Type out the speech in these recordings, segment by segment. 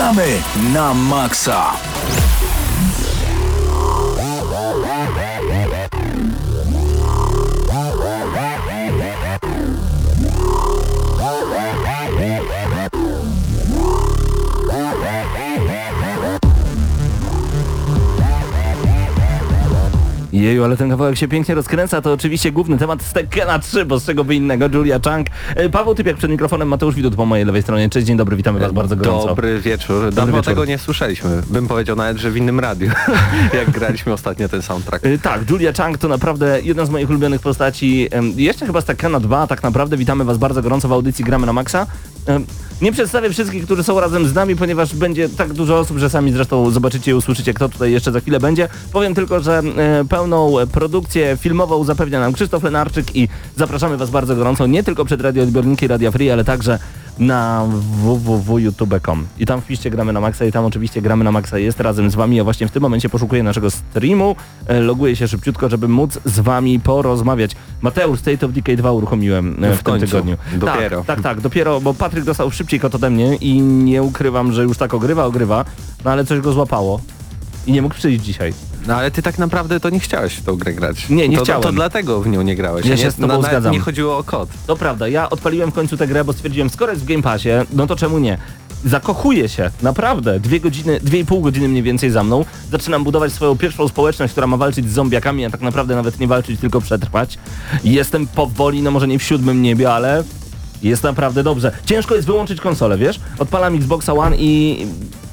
Gramy na maksa! Jeju, ale ten kawałek się pięknie rozkręca, to oczywiście główny temat z Tekkena 3, bo z czego by innego, Julia Chang. E, Paweł Typiak przed mikrofonem, Mateusz Widut po mojej lewej stronie. Cześć, dzień dobry, witamy was bardzo gorąco. Dobry wieczór. Dawno wieczór. tego nie słyszeliśmy. Bym powiedział nawet, że w innym radiu, jak graliśmy ostatnio ten soundtrack. E, Tak, Julia Chang to naprawdę jedna z moich ulubionych postaci. Jeszcze chyba z Tekkena 2, tak naprawdę witamy was bardzo gorąco w audycji Gramy na Maxa. Nie przedstawię wszystkich, którzy są razem z nami, ponieważ będzie tak dużo osób, że sami zresztą zobaczycie i usłyszycie, kto tutaj jeszcze za chwilę będzie. Powiem tylko, że e, pełną produkcję filmową zapewnia nam Krzysztof Lenarczyk i zapraszamy was bardzo gorąco, nie tylko przed radioodbiorniki Radia Free, ale także na www.youtube.com i tam wpiszcie Gramy na Maxa i tam oczywiście Gramy na Maxa jest razem z wami. Ja właśnie w tym momencie poszukuję naszego streamu, e, loguję się szybciutko, żeby móc z wami porozmawiać. Mateusz, State of Decay 2 uruchomiłem e, w, W tym tygodniu. Dopiero. Tak, tak, tak, dopiero, bo Patryk dostał szybciej kot ode mnie i nie ukrywam, że już tak ogrywa, ogrywa, no ale coś go złapało i nie mógł przyjść dzisiaj. No ale ty tak naprawdę to nie chciałeś w tą grę grać. Nie, nie to, chciałem. To dlatego w nią nie grałeś. Ja nie, się z tobą na- zgadzam. Nie chodziło o kod. To prawda, ja odpaliłem w końcu tę grę, bo stwierdziłem, skoro jest w Game Passie, no to czemu nie? Zakochuję się, naprawdę. Dwie godziny, dwie i pół godziny mniej więcej za mną. Zaczynam budować swoją pierwszą społeczność, która ma walczyć z zombiakami, a tak naprawdę nawet nie walczyć, tylko przetrwać. Jestem powoli, no może nie w siódmym niebie, ale jest naprawdę dobrze. Ciężko jest wyłączyć konsolę, wiesz? Odpalam Xboxa One i,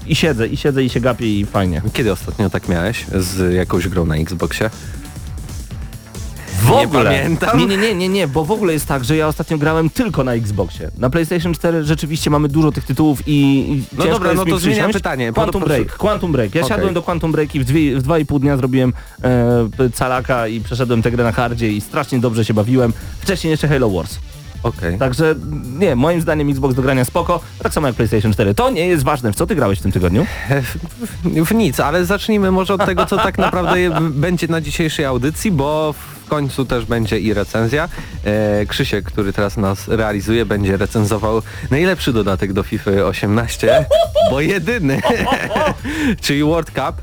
i siedzę, i siedzę, i się gapię i fajnie. Kiedy ostatnio tak miałeś z jakąś grą na Xboxie? W Nie ogóle. pamiętam. Nie, nie, nie, nie, nie, bo w ogóle jest tak, że ja ostatnio grałem tylko na Xboxie. Na PlayStation 4 rzeczywiście mamy dużo tych tytułów i, i No ciężko dobra, jest no to zmieniam pytanie. Quantum Po- Break, Quantum Break. Ja Okej. siadłem do Quantum Break i w, dwie, w dwa i pół dnia zrobiłem e, calaka i przeszedłem tę grę na hardzie i strasznie dobrze się bawiłem. Wcześniej jeszcze Halo Wars. Okej. Także nie, moim zdaniem Xbox do grania spoko, tak samo jak PlayStation 4. To nie jest ważne. W co ty grałeś w tym tygodniu? W nic, ale zacznijmy może od tego, co tak naprawdę je- będzie na dzisiejszej audycji, bo w końcu też będzie i recenzja. E, Krzysiek, który teraz nas realizuje, będzie recenzował najlepszy dodatek do FIFA 18, bo jedyny, czyli World Cup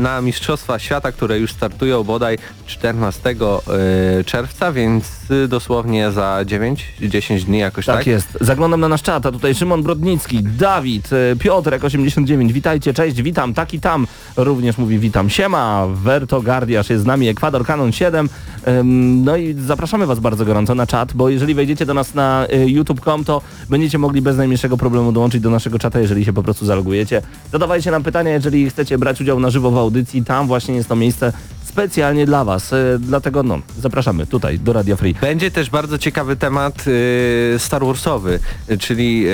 na Mistrzostwa Świata, które już startują bodaj 14 e, czerwca, więc y, dosłownie za 9-10 dni jakoś tak. Tak jest. Zaglądam na nasz czat, a tutaj Szymon Brodnicki, Dawid, e, Piotrek 89, witajcie, cześć, witam, taki tam, również mówi witam, siema, Werto Gardiasz jest z nami, Ekwador Canon 7, Ym, no i zapraszamy was bardzo gorąco na czat, bo jeżeli wejdziecie do nas na youtube.com, to będziecie mogli bez najmniejszego problemu dołączyć do naszego czata, jeżeli się po prostu zalogujecie. Zadawajcie nam pytania, jeżeli chcecie brać udział na żywo w audycji, tam właśnie jest to miejsce specjalnie dla was, y, dlatego no, zapraszamy tutaj do Radio Free. Będzie też bardzo ciekawy temat y, Star Warsowy, y, czyli y,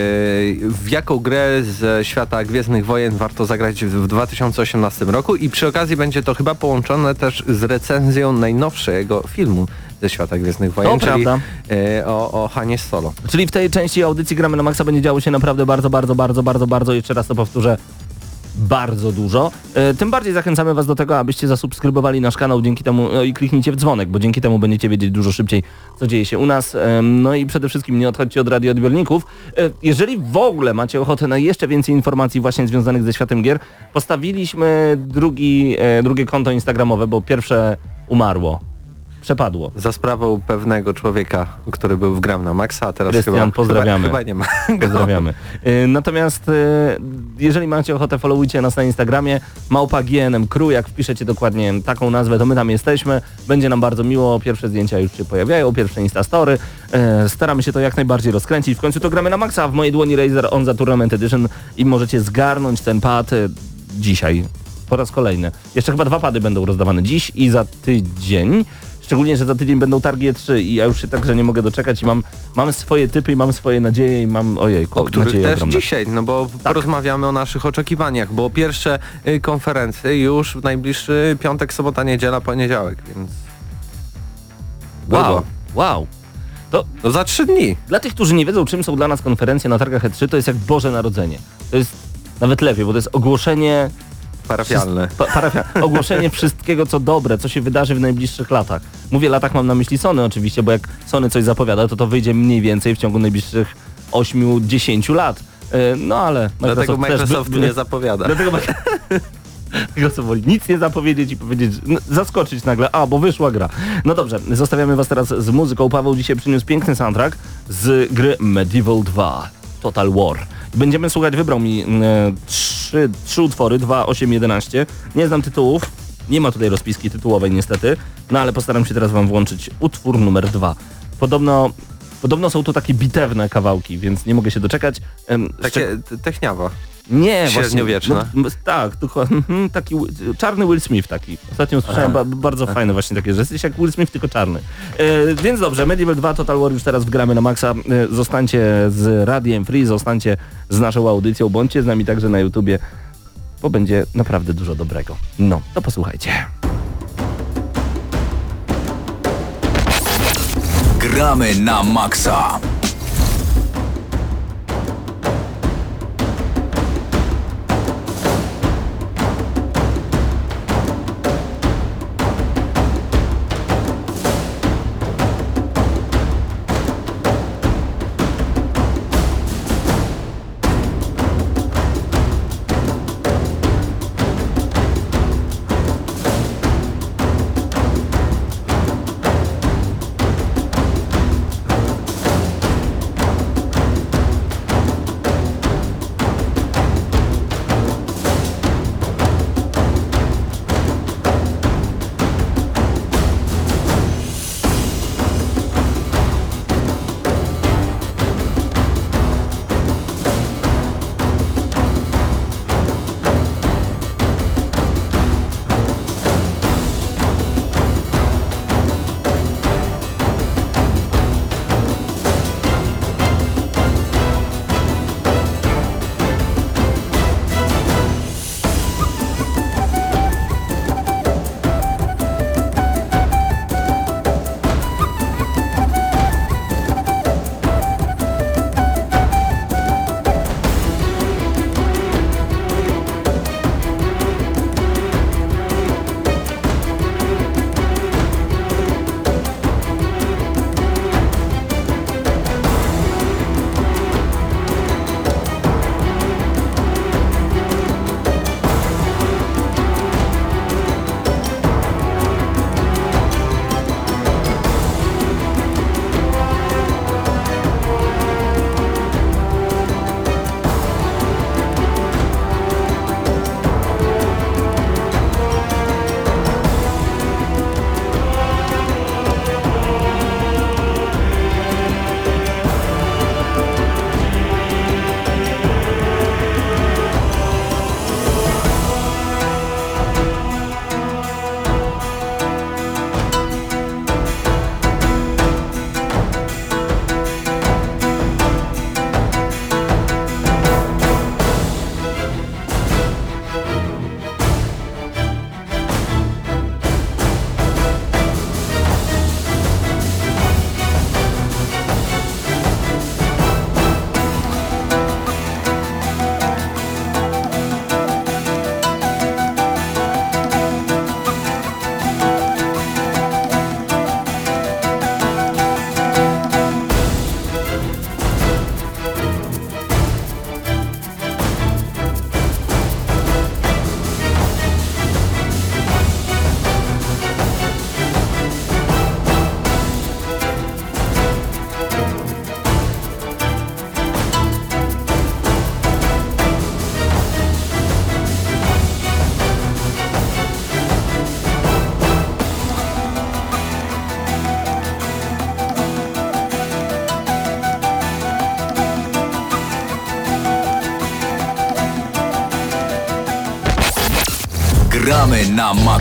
w jaką grę ze świata Gwiezdnych Wojen warto zagrać w, w 2018 roku. I przy okazji będzie to chyba połączone też z recenzją najnowszego filmu ze świata Gwiezdnych Wojen, To czyli y, o, o Hanie Solo. Czyli w tej części audycji gramy na maksa będzie działo się naprawdę bardzo, bardzo, bardzo, bardzo, bardzo, jeszcze raz to powtórzę, bardzo dużo. E, tym bardziej zachęcamy Was do tego, abyście zasubskrybowali nasz kanał dzięki temu no i kliknijcie w dzwonek, bo dzięki temu będziecie wiedzieć dużo szybciej, co dzieje się u nas. Em, no i przede wszystkim nie odchodźcie od radioodbiorników. E, jeżeli w ogóle macie ochotę na jeszcze więcej informacji właśnie związanych ze światem gier, postawiliśmy drugi, e, drugie konto instagramowe, bo pierwsze umarło. Przepadło. Za sprawą pewnego człowieka, który był w Gram na Maxa, a teraz Krystian, chyba, pozdrawiamy. Chyba, chyba nie ma. Pozdrawiamy. Y, Natomiast y, jeżeli macie ochotę, followujcie nas na Instagramie małpa GNM Crew, jak wpiszecie dokładnie taką nazwę, to my tam jesteśmy. Będzie nam bardzo miło, pierwsze zdjęcia już się pojawiają, pierwsze Instastory. Y, Staramy się to jak najbardziej rozkręcić. W końcu to gramy na maksa, w mojej dłoni Razer On the Tournament Edition i możecie zgarnąć ten pad dzisiaj. Po raz kolejny. Jeszcze chyba dwa pady będą rozdawane dziś i za tydzień. Szczególnie, że za tydzień będą targi E3 i ja już się także nie mogę doczekać i mam, mam swoje typy i mam swoje nadzieje i mam, ojej, O których też ogromne. dzisiaj, no bo Tak. porozmawiamy o naszych oczekiwaniach, bo pierwsze y, konferencje już w najbliższy piątek, sobota, niedziela, poniedziałek, więc... Wow, wow. To No za trzy dni. dla tych, którzy nie wiedzą, czym są dla nas konferencje na targach E3, to jest jak Boże Narodzenie. To jest nawet lepiej, bo to jest ogłoszenie Parafialne. Pa, parafia, ogłoszenie wszystkiego, co dobre, co się wydarzy w najbliższych latach. Mówię latach, mam na myśli Sony oczywiście, bo jak Sony coś zapowiada, to to wyjdzie mniej więcej w ciągu najbliższych 8-10 lat. E, No ale Dlatego też Microsoft by- nie zapowiada. Dlatego Microsoft woli nic nie zapowiedzieć i powiedzieć, no, zaskoczyć nagle, a bo wyszła gra. No dobrze, zostawiamy was teraz z muzyką. Paweł dzisiaj przyniósł piękny soundtrack z gry Medieval 2 Total War. Będziemy słuchać, wybrał mi e, trzy, trzy utwory, 2, 8, 11. Nie znam tytułów, nie ma tutaj rozpiski tytułowej niestety, no ale postaram się teraz wam włączyć utwór numer 2. Podobno, podobno są to takie bitewne kawałki, więc nie mogę się doczekać. Takie t- techniawo. Nie, właśnie. No, tak, dokładnie. Mhm, Taki czarny Will Smith taki. Ostatnio usłyszałem ba bardzo fajne właśnie takie, że jesteś jak Will Smith, tylko czarny. E, więc dobrze, Medieval 2 Total War już teraz wgramy na maksa. E, zostańcie z Radiem Free, zostańcie z naszą audycją, bądźcie z nami także na YouTubie, bo będzie naprawdę dużo dobrego. No, to posłuchajcie. Gramy na maksa.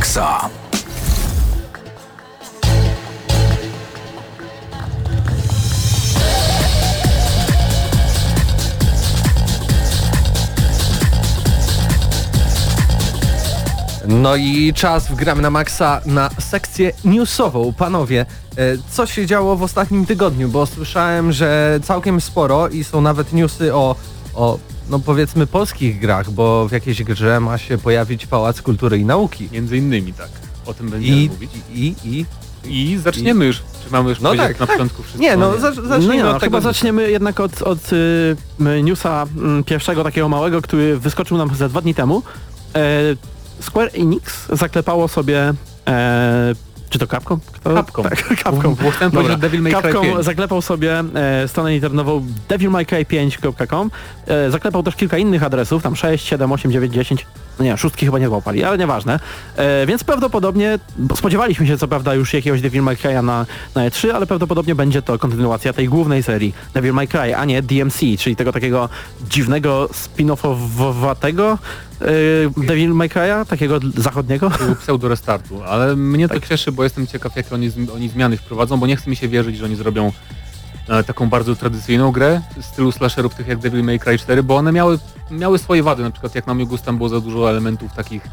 Maksa. No i czas w Gramy na Maxa na sekcję newsową. Panowie, e, co się działo w ostatnim tygodniu? Bo słyszałem, że całkiem sporo i są nawet newsy o, o no powiedzmy polskich grach, bo w jakiejś grze ma się pojawić Pałac Kultury i Nauki. Między innymi tak. O tym będziemy I, mówić. i, i, I zaczniemy już. Czy mamy już No tak, na tak. początku wszystko? Nie, no No zacznijmy nie, no, od tego. chyba zaczniemy jednak od, od y, newsa m, pierwszego takiego małego, który wyskoczył nam za dwa dni temu. E, Square Enix zaklepało sobie e, czy to? Kto? Capcom. Tak, Capcom. Bo chciałem powiedzieć o Devil May Cry Capcom 5. zaklepał sobie e, stronę internetową devilmycry5.com. E, zaklepał też kilka innych adresów, tam 6, 7, 8, 9, 10. No nie, szóstki chyba nie złapali, ale nieważne. E, więc prawdopodobnie, bo spodziewaliśmy się co prawda już jakiegoś Devil May Cry'a na, na E3, ale prawdopodobnie będzie to kontynuacja tej głównej serii Devil May Cry, a nie DMC, czyli tego takiego dziwnego spin-offowatego e, Devil May Cry'a, takiego zachodniego. Pseudo restartu, ale mnie Tak. to cieszy, bo jestem ciekaw jakie oni, oni zmiany wprowadzą, bo nie chce mi się wierzyć, że oni zrobią e, taką bardzo tradycyjną grę w stylu slasherów tych jak Devil May Cry 4, bo one miały, miały swoje wady, na przykład jak na mój gust tam było za dużo elementów takich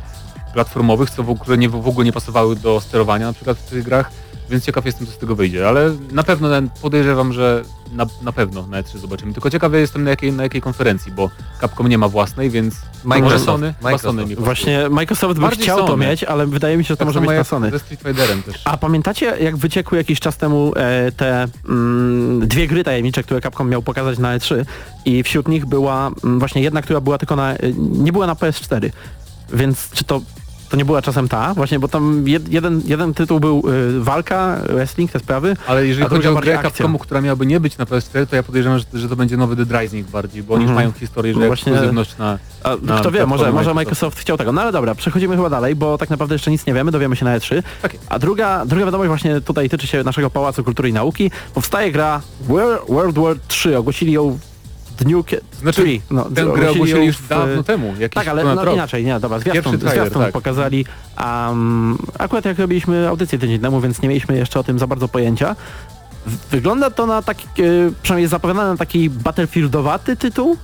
platformowych, co w ogóle nie, w ogóle nie pasowały do sterowania na przykład w tych grach, więc ciekaw jestem co z tego wyjdzie, ale na pewno podejrzewam, że na, na pewno na E3 zobaczymy, tylko ciekawy jestem na jakiej, na jakiej konferencji, bo Capcom nie ma własnej, więc może Microsoft. Sony, Microsoft. Sony mi. Właśnie Microsoft by Bardziej chciał to Sony. mieć, ale wydaje mi się, że to tak może być na Sony. ze Street Fighterem też. A pamiętacie, jak wyciekły jakiś czas temu e, te mm, dwie gry tajemnicze, które Capcom miał pokazać na E3 i wśród nich była mm, właśnie jedna, która była tylko na, e, nie była na PS4. Więc czy to, to nie była czasem ta? Właśnie, bo tam jed, jeden, jeden tytuł był e, walka, wrestling, te sprawy. Ale jeżeli chodzi o grę. Capcomu, która miałaby nie być na PS4, to ja podejrzewam, że, że to będzie nowy Dead Rising bardziej, bo oni już Mhm. mają historię, że No właśnie- ekskluzywność na... A, Na kto wie, może, może Microsoft. Chciał tego. No ale dobra, przechodzimy chyba dalej, bo tak naprawdę jeszcze nic nie wiemy, dowiemy się na E3. Tak jest. A druga, druga wiadomość właśnie tutaj tyczy się naszego Pałacu Kultury i Nauki. Powstaje gra World, World War 3, ogłosili ją kie- Znaczy, Three. no, Tę grę ogłosili już w- dawno temu, Tak, ale no, rok. inaczej, nie, dobra, zwiastun, zwiastun tak. pokazali. Um, akurat jak robiliśmy audycję tydzień temu, więc nie mieliśmy jeszcze o tym za bardzo pojęcia. Wygląda to na taki, e, przynajmniej jest zapowiadane na taki battlefieldowaty tytuł,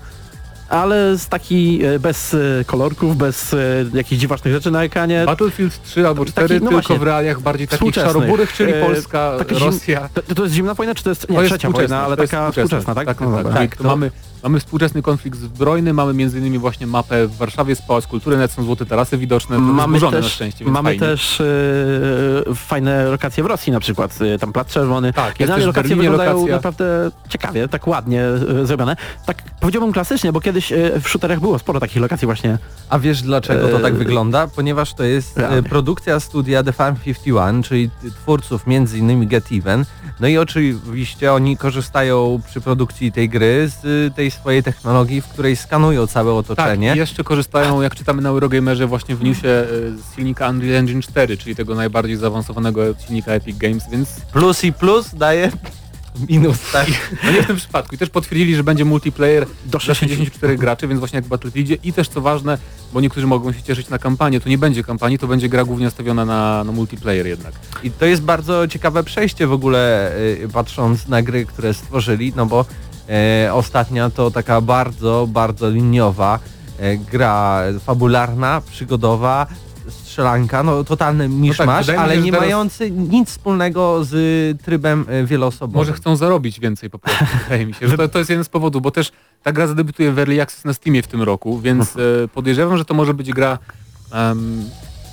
ale z taki e, bez e, kolorków, bez e, jakichś dziwacznych rzeczy na ekranie. Battlefield 3 albo 4, Taki, no tylko właśnie, w realiach bardziej takich szaroburych, czyli Polska, taka zim- Rosja. To, to jest zimna wojna, czy to jest, nie, To jest trzecia współczesna, wojna, ale taka współczesna, tak? Tak, No tak, dobra. tak. Tak, to- mamy, mamy współczesny konflikt zbrojny, mamy między innymi właśnie mapę w Warszawie z Pałac Kultury, nawet są złote tarasy widoczne, Mamy zburzone na też, szczęście, więc mamy fajnie. też e, fajne lokacje w Rosji na przykład, e, tam Plac Czerwony. Tak, jest Generalnie też w lokacje Berlinie wyglądają lokacja. naprawdę ciekawie, tak ładnie e, zrobione. Tak powiedziałbym klasycznie, bo kiedyś e, w shooterach było sporo takich lokacji właśnie. A wiesz dlaczego to tak wygląda? Ponieważ to jest produkcja studia The Farm 51, czyli twórców między innymi Get Even. No i oczywiście oni korzystają przy produkcji tej gry z tej swojej technologii, w której skanują całe Tak, otoczenie. i jeszcze korzystają, jak czytamy na Eurogamerze, właśnie w newsie e, z silnika Unreal Engine 4, czyli tego najbardziej zaawansowanego silnika Epic Games, więc Plus i plus daje minus, tak? no nie w tym przypadku. I też potwierdzili, że będzie multiplayer Do dla 64 graczy, więc właśnie jak w Battlefieldzie i też co ważne, bo niektórzy mogą się cieszyć na kampanię, to nie będzie kampanii, to będzie gra głównie nastawiona na, na multiplayer jednak. I to jest bardzo ciekawe przejście w ogóle y, patrząc na gry, które stworzyli, no bo e, ostatnia to taka bardzo, bardzo liniowa e, gra fabularna, przygodowa, strzelanka, no totalny miszmasz, wydaje mi się, ale nie teraz- mający nic wspólnego z trybem e, wieloosobowym. Może chcą zarobić więcej po prostu, wydaje mi się, że to, to jest jeden z powodów, bo też ta gra zadebiutuje w Early Access na Steamie w tym roku, więc e, podejrzewam, że to może być gra em,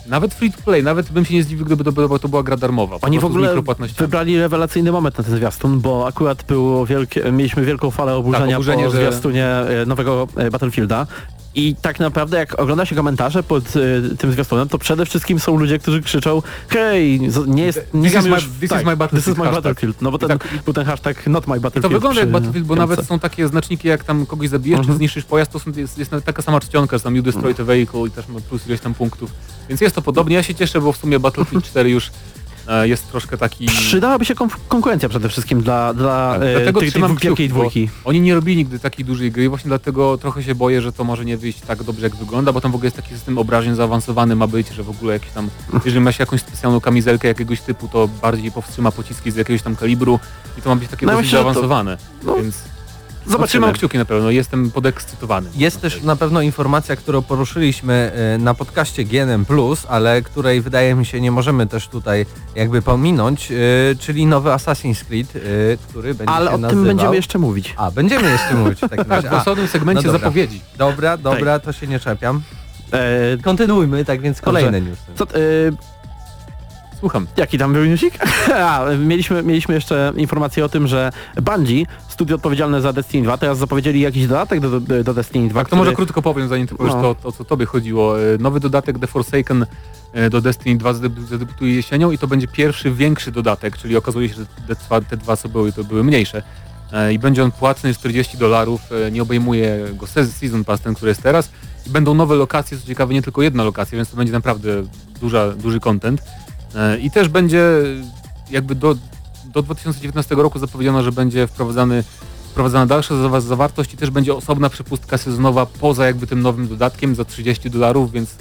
nawet free to play, nawet bym się nie zdziwił, gdyby to, była- to była gra darmowa. Oni w ogóle wybrali rewelacyjny moment na ten zwiastun, bo akurat było wielkie, mieliśmy wielką falę oburzenia Tak, oburzenie, po że- zwiastunie e, nowego e, Battlefielda. I tak naprawdę jak ogląda się komentarze pod e, tym zwiastunem, to przede wszystkim są ludzie, którzy krzyczą hej, nie jest... This nie is gramy my- już, this is tak, my Battlefield This is my hashtag. Battlefield. No bo ten, tak- był ten hashtag not my Battlefield. To wygląda jak Battlefield, bo nawet są takie znaczniki, jak tam kogoś zabijesz, Mhm. czy zniszczysz pojazd, to są, jest, jest taka sama czcionka, że tam you destroy the vehicle i też ma plus ileś tam punktów. Więc jest to podobnie. Ja się cieszę, bo w sumie Battlefield 4 już jest troszkę taki... Przydałaby się kon- konkurencja przede wszystkim dla, dla Tak, e, dlatego trzymam bo dwójki. Oni nie robili nigdy takiej dużej gry, właśnie dlatego trochę się boję, że to może nie wyjść tak dobrze jak wygląda, bo tam w ogóle jest taki system obrażeń zaawansowany ma być, że w ogóle jakiś tam, jeżeli ma się jakąś specjalną kamizelkę jakiegoś typu, to bardziej powstrzyma pociski z jakiegoś tam kalibru i to ma być takie No, dosyć że to- zaawansowane. no, Więc Zobaczymy. trzymam kciuki na pewno, jestem podekscytowany. Jest też na pewno informacja, którą poruszyliśmy e, na podcaście GNM+, ale której wydaje mi się nie możemy też tutaj jakby pominąć, e, czyli nowy Assassin's Creed, e, który będzie Ale się o nazywał... tym będziemy jeszcze mówić. A, będziemy jeszcze mówić w takim Tak, razie. w osobnym segmencie no dobra. zapowiedzi. dobra, dobra, to się nie czepiam. Kontynuujmy, tak więc kolejne Dobrze. newsy. co, e, Słucham. Jaki tam był newsik? A, mieliśmy, mieliśmy jeszcze informację o tym, że Bungie, studio odpowiedzialne za Destiny 2, teraz zapowiedzieli jakiś dodatek do, do, do Destiny 2, Tak, to który... może krótko powiem, zanim ty powiesz No. to, to, co tobie chodziło. E, Nowy dodatek The Forsaken e, do Destiny 2 zadebi- zadebiutuje jesienią i to będzie pierwszy większy dodatek, czyli okazuje się, że te dwa, co były, to były mniejsze. E, I będzie on płatny 40 dolarów, nie obejmuje go se- Season Pass, ten, który jest teraz. I będą nowe lokacje, co ciekawe, nie tylko jedna lokacja, więc to będzie naprawdę duża, duży content. E, I też będzie jakby do, do 2019 roku zapowiedziano, że będzie wprowadzany wprowadzana dalsza zawa- zawartość i też będzie osobna przepustka sezonowa poza jakby tym nowym dodatkiem za 30 dolarów, więc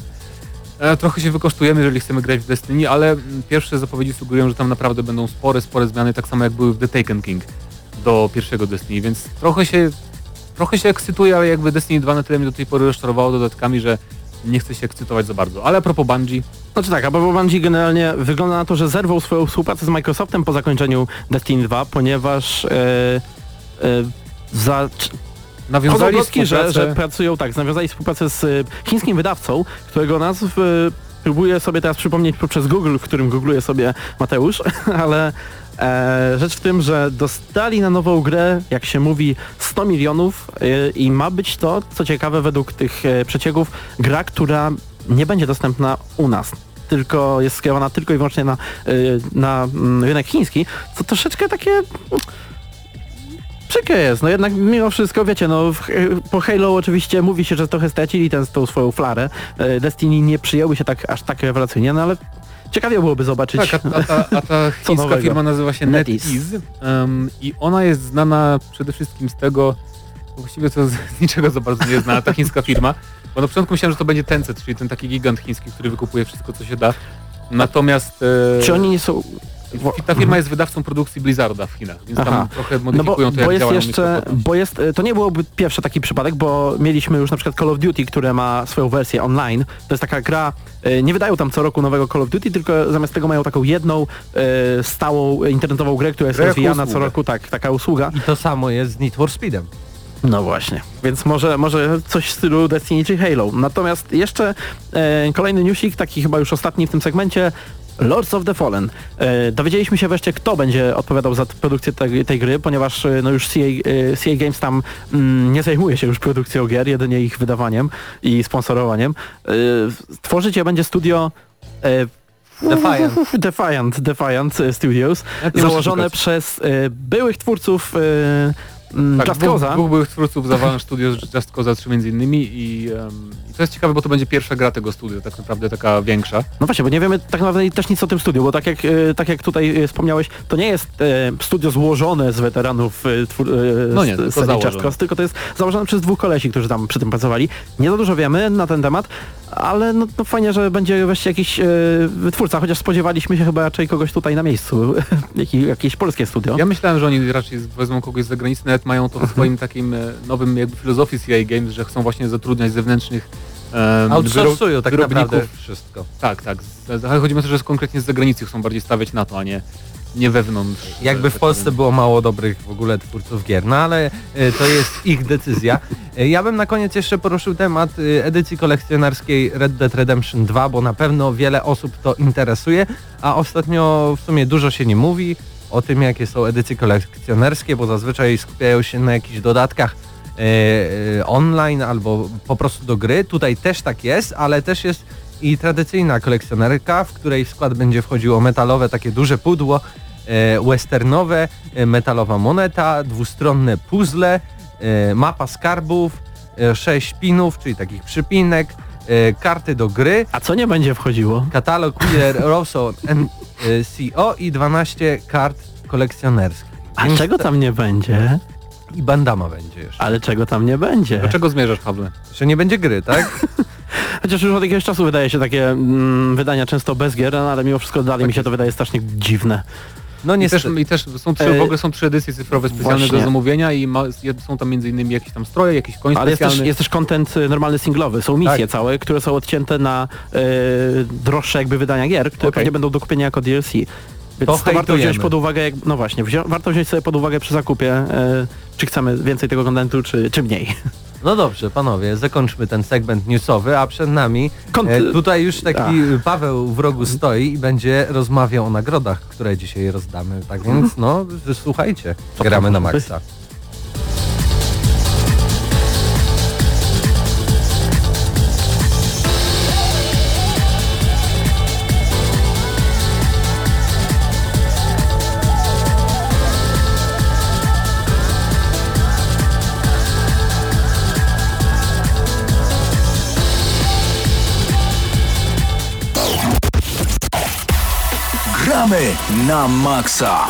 e, trochę się wykosztujemy, jeżeli chcemy grać w Destiny, ale pierwsze zapowiedzi sugerują, że tam naprawdę będą spore, spore zmiany, tak samo jak były w The Taken King do pierwszego Destiny, więc trochę się trochę się ekscytuję, ale jakby Destiny 2 na tyle mnie do tej pory rozczarowało dodatkami, że nie chcę się ekscytować za bardzo. Ale a propos Bungie, Znaczy tak, a bo Bungie generalnie wygląda na to, że zerwał swoją współpracę z Microsoftem po zakończeniu Destiny 2, ponieważ e, e, za, nawiązali Chodzą że, współpracę... że pracują tak, nawiązali współpracę z y, chińskim wydawcą, którego nazw y, próbuję sobie teraz przypomnieć poprzez Google, w którym googluje sobie Mateusz, ale e, rzecz w tym, że dostali na nową grę, jak się mówi, 100 milionów y, i ma być to, co ciekawe według tych e, przecieków, gra, która nie będzie dostępna u nas tylko jest skierowana tylko i wyłącznie na, y, na mm, rynek chiński, co troszeczkę takie przykre jest, no jednak mimo wszystko, wiecie, no w, po Halo oczywiście mówi się, że trochę stracili tę tą swoją flarę. E, Destiny nie przyjęły się tak aż tak rewelacyjnie, no ale ciekawie byłoby zobaczyć. Tak, a, a, ta, a ta Co chińska firma nazywa się NetEase. Um, i ona jest znana przede wszystkim z tego, właściwie to z niczego za bardzo nie znana ta chińska firma, bo na początku myślałem, że to będzie Tencent, czyli ten taki gigant chiński, który wykupuje wszystko, co się da. Natomiast e, Czy oni nie są... ta firma jest wydawcą produkcji Blizzarda w Chinach, więc Aha. tam trochę No bo, modyfikują to, jak bo jest działają jeszcze, bo jest, to nie byłoby pierwszy taki przypadek, bo mieliśmy już na przykład Call of Duty, które ma swoją wersję online. To jest taka gra, e, nie wydają tam co roku nowego Call of Duty, tylko zamiast tego mają taką jedną e, stałą internetową grę, która jest Grę rozwijana co roku, tak, taka usługa. I to samo jest z Need for Speedem. No właśnie, więc może, może coś w stylu Destiny czy Halo. Natomiast jeszcze e, kolejny newsik, taki chyba już ostatni w tym segmencie, Lords of the Fallen. E, dowiedzieliśmy się wreszcie, kto będzie odpowiadał za produkcję tej, tej gry, ponieważ e, no już CA, e, CA Games tam mm, nie zajmuje się już produkcją gier, jedynie ich wydawaniem i sponsorowaniem. E, tworzyć je będzie studio e, Defiant. Defiant, Defiant Studios, założone przez e, byłych twórców Tak, Just dwóch, Cause'a. dwóch byłych twórców zawarłem studio z Just Cause 3 między innymi i, i to jest ciekawe, bo to będzie pierwsza gra tego studia, tak naprawdę taka większa. No właśnie, bo nie wiemy tak naprawdę też nic o tym studiu, bo tak jak, e, tak jak tutaj e, wspomniałeś, to nie jest e, studio złożone z weteranów e, twór, e, No nie, z- tylko. Just Cause, tylko to jest założone przez dwóch kolesi, którzy tam przy tym pracowali. Nie za dużo wiemy na ten temat, ale no, no fajnie, że będzie wreszcie jakiś e, wytwórca, chociaż spodziewaliśmy się chyba raczej kogoś tutaj na miejscu, Jaki, jakieś polskie studio. Ja myślałem, że oni raczej wezmą kogoś z zagranicy, nawet mają to w swoim takim e, nowym jakby filozofii CI Games, że chcą właśnie zatrudniać zewnętrznych um, Outsourcują tak naprawdę wszystko. Tak, tak. chodzi mi o to, że konkretnie z zagranicy chcą bardziej stawiać na to, a nie, nie wewnątrz. Jakby w Polsce było mało dobrych w ogóle twórców gier, no ale e, to jest ich decyzja. E, Ja bym na koniec jeszcze poruszył temat e, edycji kolekcjonerskiej Red Dead Redemption 2, bo na pewno wiele osób to interesuje, a ostatnio w sumie dużo się nie mówi o tym, jakie są edycje kolekcjonerskie, bo zazwyczaj skupiają się na jakichś dodatkach online albo po prostu do gry. Tutaj też tak jest, ale też jest i tradycyjna kolekcjonerka, w której w skład będzie wchodziło metalowe takie duże pudło, e, westernowe, e, metalowa moneta, dwustronne puzzle, e, mapa skarbów, e, sześć pinów, czyli takich przypinek, e, karty do gry, A co nie będzie wchodziło? katalog Wheeler Rosso NCO i 12 kart kolekcjonerskich. A Więc czego tam nie będzie? I bandama będzie jeszcze. Ale czego tam nie będzie? Do czego zmierzasz, Pawle? Że nie będzie gry, tak? Chociaż już od jakiegoś czasu wydaje się takie mm, wydania często bez gier, no, ale mimo wszystko dalej mi się to wydaje strasznie dziwne. No I też. I też są trzy, E, w ogóle są trzy edycje cyfrowe specjalne właśnie. do zamówienia i ma, są tam między innymi jakieś tam stroje, jakiś koń Ale jest też, jest też content y, normalny singlowy, są misje Tak. całe, które są odcięte na y, droższe jakby wydania gier, które Okej. pewnie będą do kupienia jako DLC. Więc To to, warto wziąć pod uwagę, jak, no właśnie, wzią, warto wziąć sobie pod uwagę przy zakupie, y, czy chcemy więcej tego kontentu, czy, czy mniej. No dobrze, panowie, zakończmy ten segment newsowy, a przed nami Kont- e, tutaj już taki Ach. Paweł w rogu stoi i będzie rozmawiał o nagrodach, które dzisiaj rozdamy. Tak więc no, słuchajcie, gramy na maksa. Na maksa.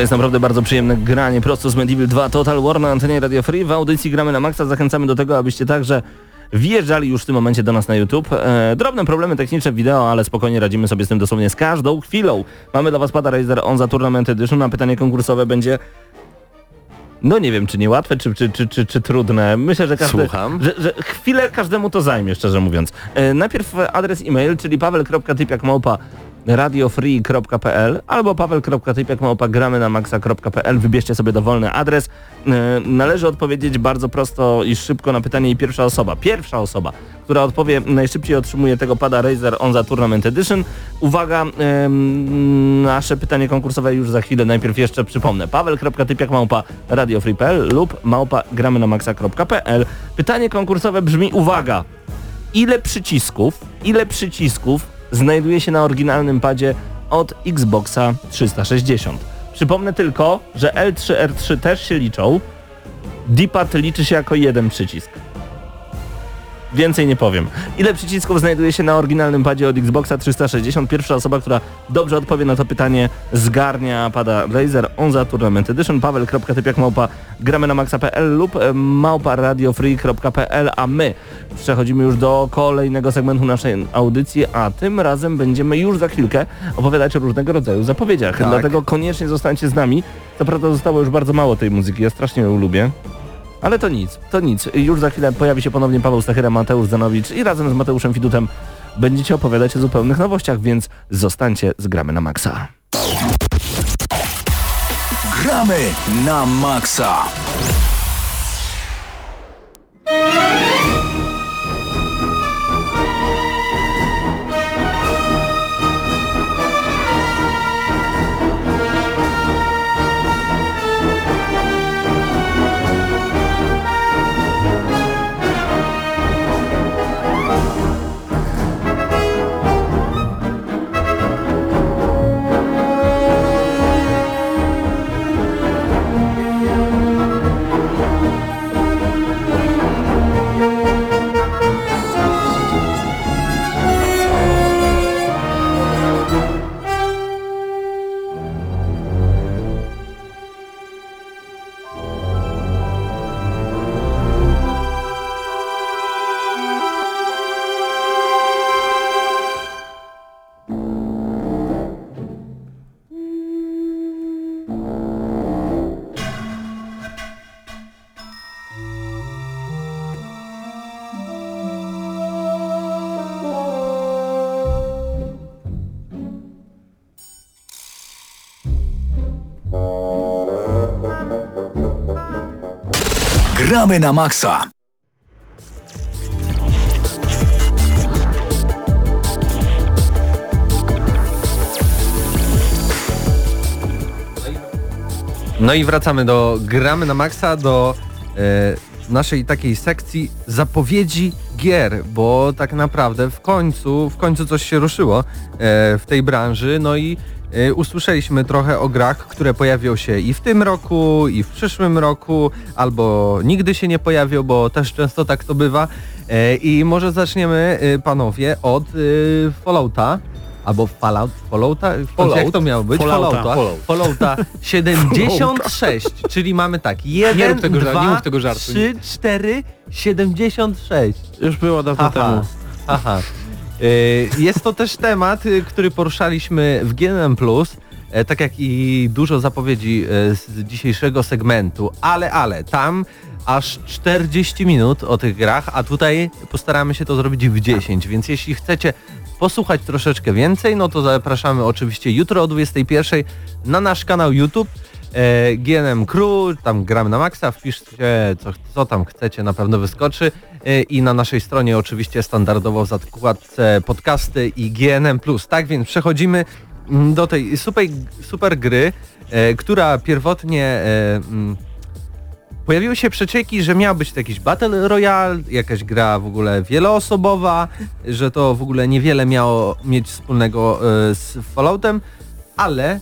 To jest naprawdę bardzo przyjemne granie prosto z Medieval 2 Total War na antenie Radio Free. W audycji gramy na maksa. Zachęcamy do tego, abyście także wjeżdżali już w tym momencie do nas na YouTube. E, drobne problemy techniczne w wideo, ale spokojnie radzimy sobie z tym dosłownie z każdą chwilą. Mamy dla Was pada Razer On za Tournament Edition, na pytanie konkursowe będzie no nie wiem, czy niełatwe, czy, czy, czy, czy, czy trudne. Myślę, że każdy, Słucham. Że, że chwilę każdemu to zajmie, szczerze mówiąc. E, najpierw adres e-mail, czyli paweł.typiakmałpa radiofree.pl albo paweł.typiakmałpa gramy na maxa.pl wybierzcie sobie dowolny adres. E, należy odpowiedzieć bardzo prosto i szybko na pytanie i pierwsza osoba. Pierwsza osoba, która odpowie najszybciej otrzymuje tego pada Razer On za Tournament Edition. Uwaga, nasze pytanie konkursowe już za chwilę. Najpierw jeszcze przypomnę. paweł.typiakmałpa radiofree.pl lub małpa na maxa.pl Pytanie konkursowe brzmi uwaga. Ile przycisków, ile przycisków znajduje się na oryginalnym padzie od Xboxa 360? Przypomnę tylko, że L3, R3 też się liczą. D-pad liczy się jako jeden przycisk. Więcej nie powiem. Ile przycisków znajduje się na oryginalnym padzie od Xboxa 360? Pierwsza osoba, która dobrze odpowie na to pytanie zgarnia pada Razer Onza Tournament Edition paweł.typiak małpa gramy na maxa.pl lub e, małpa radiofree.pl a my przechodzimy już do kolejnego segmentu naszej audycji, a tym razem będziemy już za chwilkę opowiadać o różnego rodzaju zapowiedziach. Tak. Dlatego koniecznie zostańcie z nami. Co prawda zostało już bardzo mało tej muzyki, ja strasznie ją lubię. Ale to nic, to nic. Już za chwilę pojawi się ponownie Paweł Stachyra, Mateusz Zanowicz i razem z Mateuszem Fidutem będziecie opowiadać o zupełnych nowościach, więc zostańcie z Gramy na Maxa. Gramy na maksa. Gramy na maksa. No i wracamy do gramy na maksa, do e, naszej takiej sekcji zapowiedzi gier, bo tak naprawdę w końcu, w końcu coś się ruszyło e, w tej branży, no i usłyszeliśmy trochę o grach, które pojawią się i w tym roku, i w przyszłym roku, albo nigdy się nie pojawią, bo też często tak to bywa. E, I może zaczniemy, e, panowie, od Fallouta. Albo Fallout, Fallouta? Fallout? Jak to miało być? Fallouta. Fallouta. Fallouta 76, czyli mamy tak, 1, Nie rób tego żar- 2, nie mów tego żartu. 3, 4, 76. Już było dawno temu. Aha, aha. Y, Jest to też temat, y, który poruszaliśmy w GNM+, e, tak jak i dużo zapowiedzi z dzisiejszego segmentu, ale, ale, tam aż 40 minut o tych grach, a tutaj postaramy się to zrobić w 10, więc jeśli chcecie posłuchać troszeczkę więcej, no to zapraszamy oczywiście jutro o 21 na nasz kanał YouTube e, GNM Crew, tam gramy na maksa, wpiszcie co, co tam chcecie, na pewno wyskoczy e, i na naszej stronie oczywiście standardowo w zakładce podcasty i GNM+. Tak więc przechodzimy mm, do tej super, super gry, e, która pierwotnie mm, Pojawiły się przecieki, że miał być to jakiś Battle Royale, jakaś gra w ogóle wieloosobowa, że to w ogóle niewiele miało mieć wspólnego z Falloutem, ale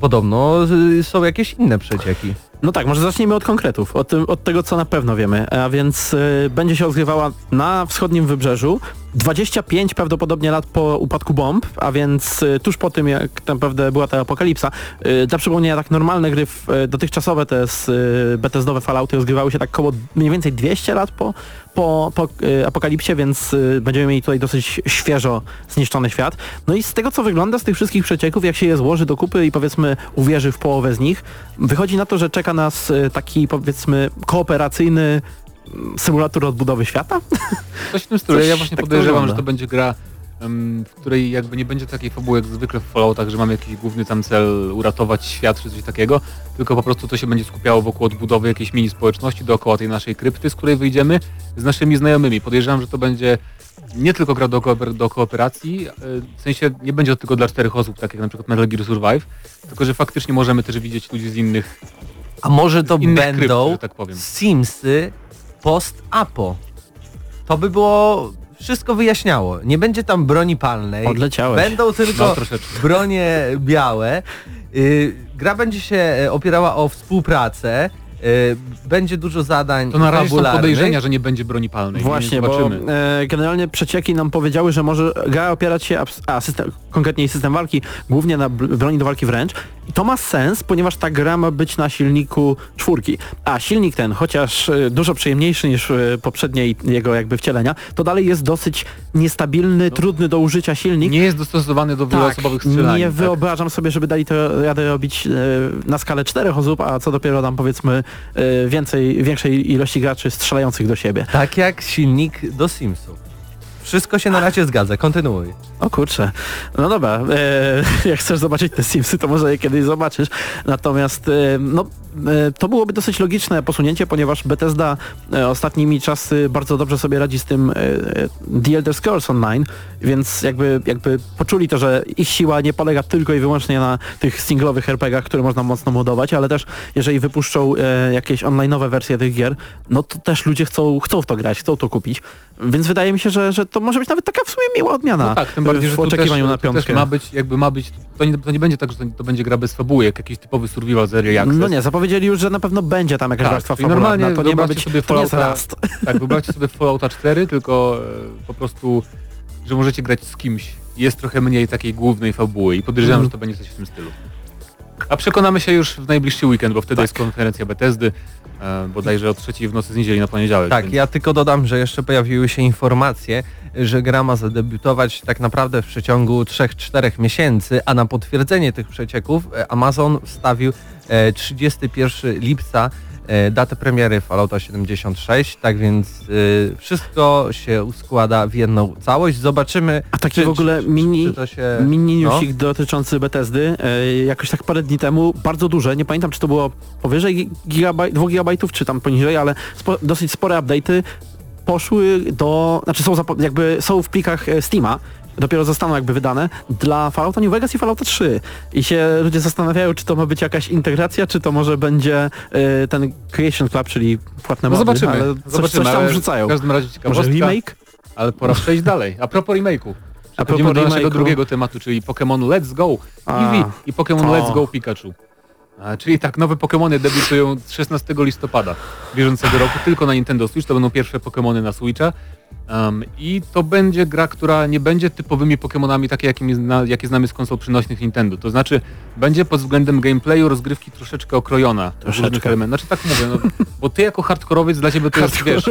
podobno y, są jakieś inne przecieki. No tak, może zacznijmy od konkretów, od, od tego co na pewno wiemy, a więc y, będzie się rozgrywała na wschodnim wybrzeżu, 25 prawdopodobnie lat po upadku bomb, a więc y, tuż po tym jak naprawdę była ta apokalipsa. Y, dla przypomnienia tak normalne gry y, dotychczasowe te z Bethesdowe Fallouty rozgrywały się tak koło mniej więcej 200 lat po, po, po apokalipsie, więc będziemy mieli tutaj dosyć świeżo zniszczony świat. No i z tego co wygląda z tych wszystkich przecieków, jak się je złoży do kupy i powiedzmy uwierzy w połowę z nich, wychodzi na to, że czeka nas taki powiedzmy kooperacyjny symulator odbudowy świata. Coś w tym stylu. Ja właśnie tak podejrzewam, że to będzie gra, w której jakby nie będzie takiej fabuły jak zwykle w Falloutach, że mamy jakiś główny tam cel uratować świat czy coś takiego, tylko po prostu to się będzie skupiało wokół odbudowy jakiejś mini społeczności dookoła tej naszej krypty, z której wyjdziemy z naszymi znajomymi. Podejrzewam, że to będzie nie tylko gra do, do kooperacji, e, w sensie nie będzie to tylko dla czterech osób, tak jak na przykład Metal Gear Survive, tylko że faktycznie możemy też widzieć ludzi z innych, A może to krypt, będą że tak. Simsy post-apo? To by było wszystko wyjaśniało. Nie będzie tam broni palnej. Odleciałeś. Będą tylko No, bronie białe. Y, gra będzie się e, opierała o współpracę. E, będzie dużo zadań To na razie są fabularnych. podejrzenia, że nie będzie broni palnej. Właśnie, nie bo zobaczymy. e, generalnie przecieki nam powiedziały, że może gra opierać się, abs- a system, konkretniej system walki, głównie na br- broni do walki wręcz. I to ma sens, ponieważ ta gra ma być na silniku czwórki. A silnik ten, chociaż e, dużo przyjemniejszy niż e, poprzednie i- jego jakby wcielenia, to dalej jest dosyć niestabilny, trudny do użycia silnik. Nie jest dostosowany do wieloosobowych tak, strzelanin. nie tak. wyobrażam sobie, żeby dali to radę robić e, na skalę czterech osób, a co dopiero tam powiedzmy więcej, większej ilości graczy strzelających do siebie. Tak jak silnik do Simsów. Wszystko się na razie zgadza, kontynuuj. O kurczę. No dobra, e, jak chcesz zobaczyć te Simsy, to może je kiedyś zobaczysz. Natomiast e, no, e, to byłoby dosyć logiczne posunięcie, ponieważ Bethesda e, ostatnimi czasy bardzo dobrze sobie radzi z tym e, e, The Elder Scrolls Online, więc jakby, jakby poczuli to, że ich siła nie polega tylko i wyłącznie na tych singlowych RPGach, które można mocno modować, ale też jeżeli wypuszczą jakieś online'owe wersje tych gier, no to też ludzie chcą, chcą w to grać, chcą to kupić. Więc wydaje mi się, że, że to może być nawet taka w sumie miła odmiana. No tak, tym bardziej, w że też, oczekiwaniu na też piątkę. ma być, jakby ma być, to nie, to nie będzie tak, że to, będzie gra bez fabuły, jak jakiś typowy survival z Early Access. No nie, zapowiedzieli już, że na pewno będzie tam jakaś Tak, warstwa fabularna. normalnie To nie ma być, sobie Fallouta-. Tak, wyobraźcie sobie Fallouta 4, tylko e, po prostu, że możecie grać z kimś. Jest trochę mniej takiej głównej fabuły i podejrzewam, Mhm. że to będzie coś w tym stylu. A przekonamy się już w najbliższy weekend, bo wtedy Tak. jest konferencja Bethesdy, e, bodajże o trzeciej w nocy z niedzieli na poniedziałek. Tak, więc- ja tylko dodam, że jeszcze pojawiły się informacje, że gra ma zadebiutować tak naprawdę w przeciągu 3-4 miesięcy, a na potwierdzenie tych przecieków e, Amazon wstawił e, 31 lipca e, datę premiery Fallouta 76, tak więc e, wszystko się składa w jedną całość. Zobaczymy, A taki czy, w ogóle mini, czy się... mini no. newsik dotyczący Bethesdy. E, jakoś tak parę dni temu, bardzo duże, nie pamiętam czy to było powyżej gigabaj, 2 gigabajtów, czy tam poniżej, ale spo, dosyć spore update'y poszły do, znaczy są jakby są w plikach e, Steama, dopiero zostaną jakby wydane dla Fallouta New Vegas i Fallouta 3. I się ludzie zastanawiają, czy to ma być jakaś integracja, czy to może będzie e, ten Creation Club, czyli płatne No mody, zobaczymy, ale coś, zobaczymy, coś tam ale wrzucają. W każdym razie Może remake? ale pora przejść dalej. A propos remake'u. A propos do naszego drugiego tematu, czyli Pokémon Let's Go A, Eevee i Pokémon. Let's Go Pikachu. A, czyli tak, nowe Pokémony debiutują 16 listopada bieżącego roku tylko na Nintendo Switch. To będą pierwsze Pokémony na Switcha. Um, I to będzie gra, która nie będzie typowymi Pokémonami takie, jakimi zna, jakie znamy z konsol przynośnych Nintendo. To znaczy będzie pod względem gameplayu rozgrywki troszeczkę okrojona. w Troszeczkę. różnych elementach. Znaczy tak mówię, no, bo ty jako hardkorowiec dla ciebie to jest, wiesz,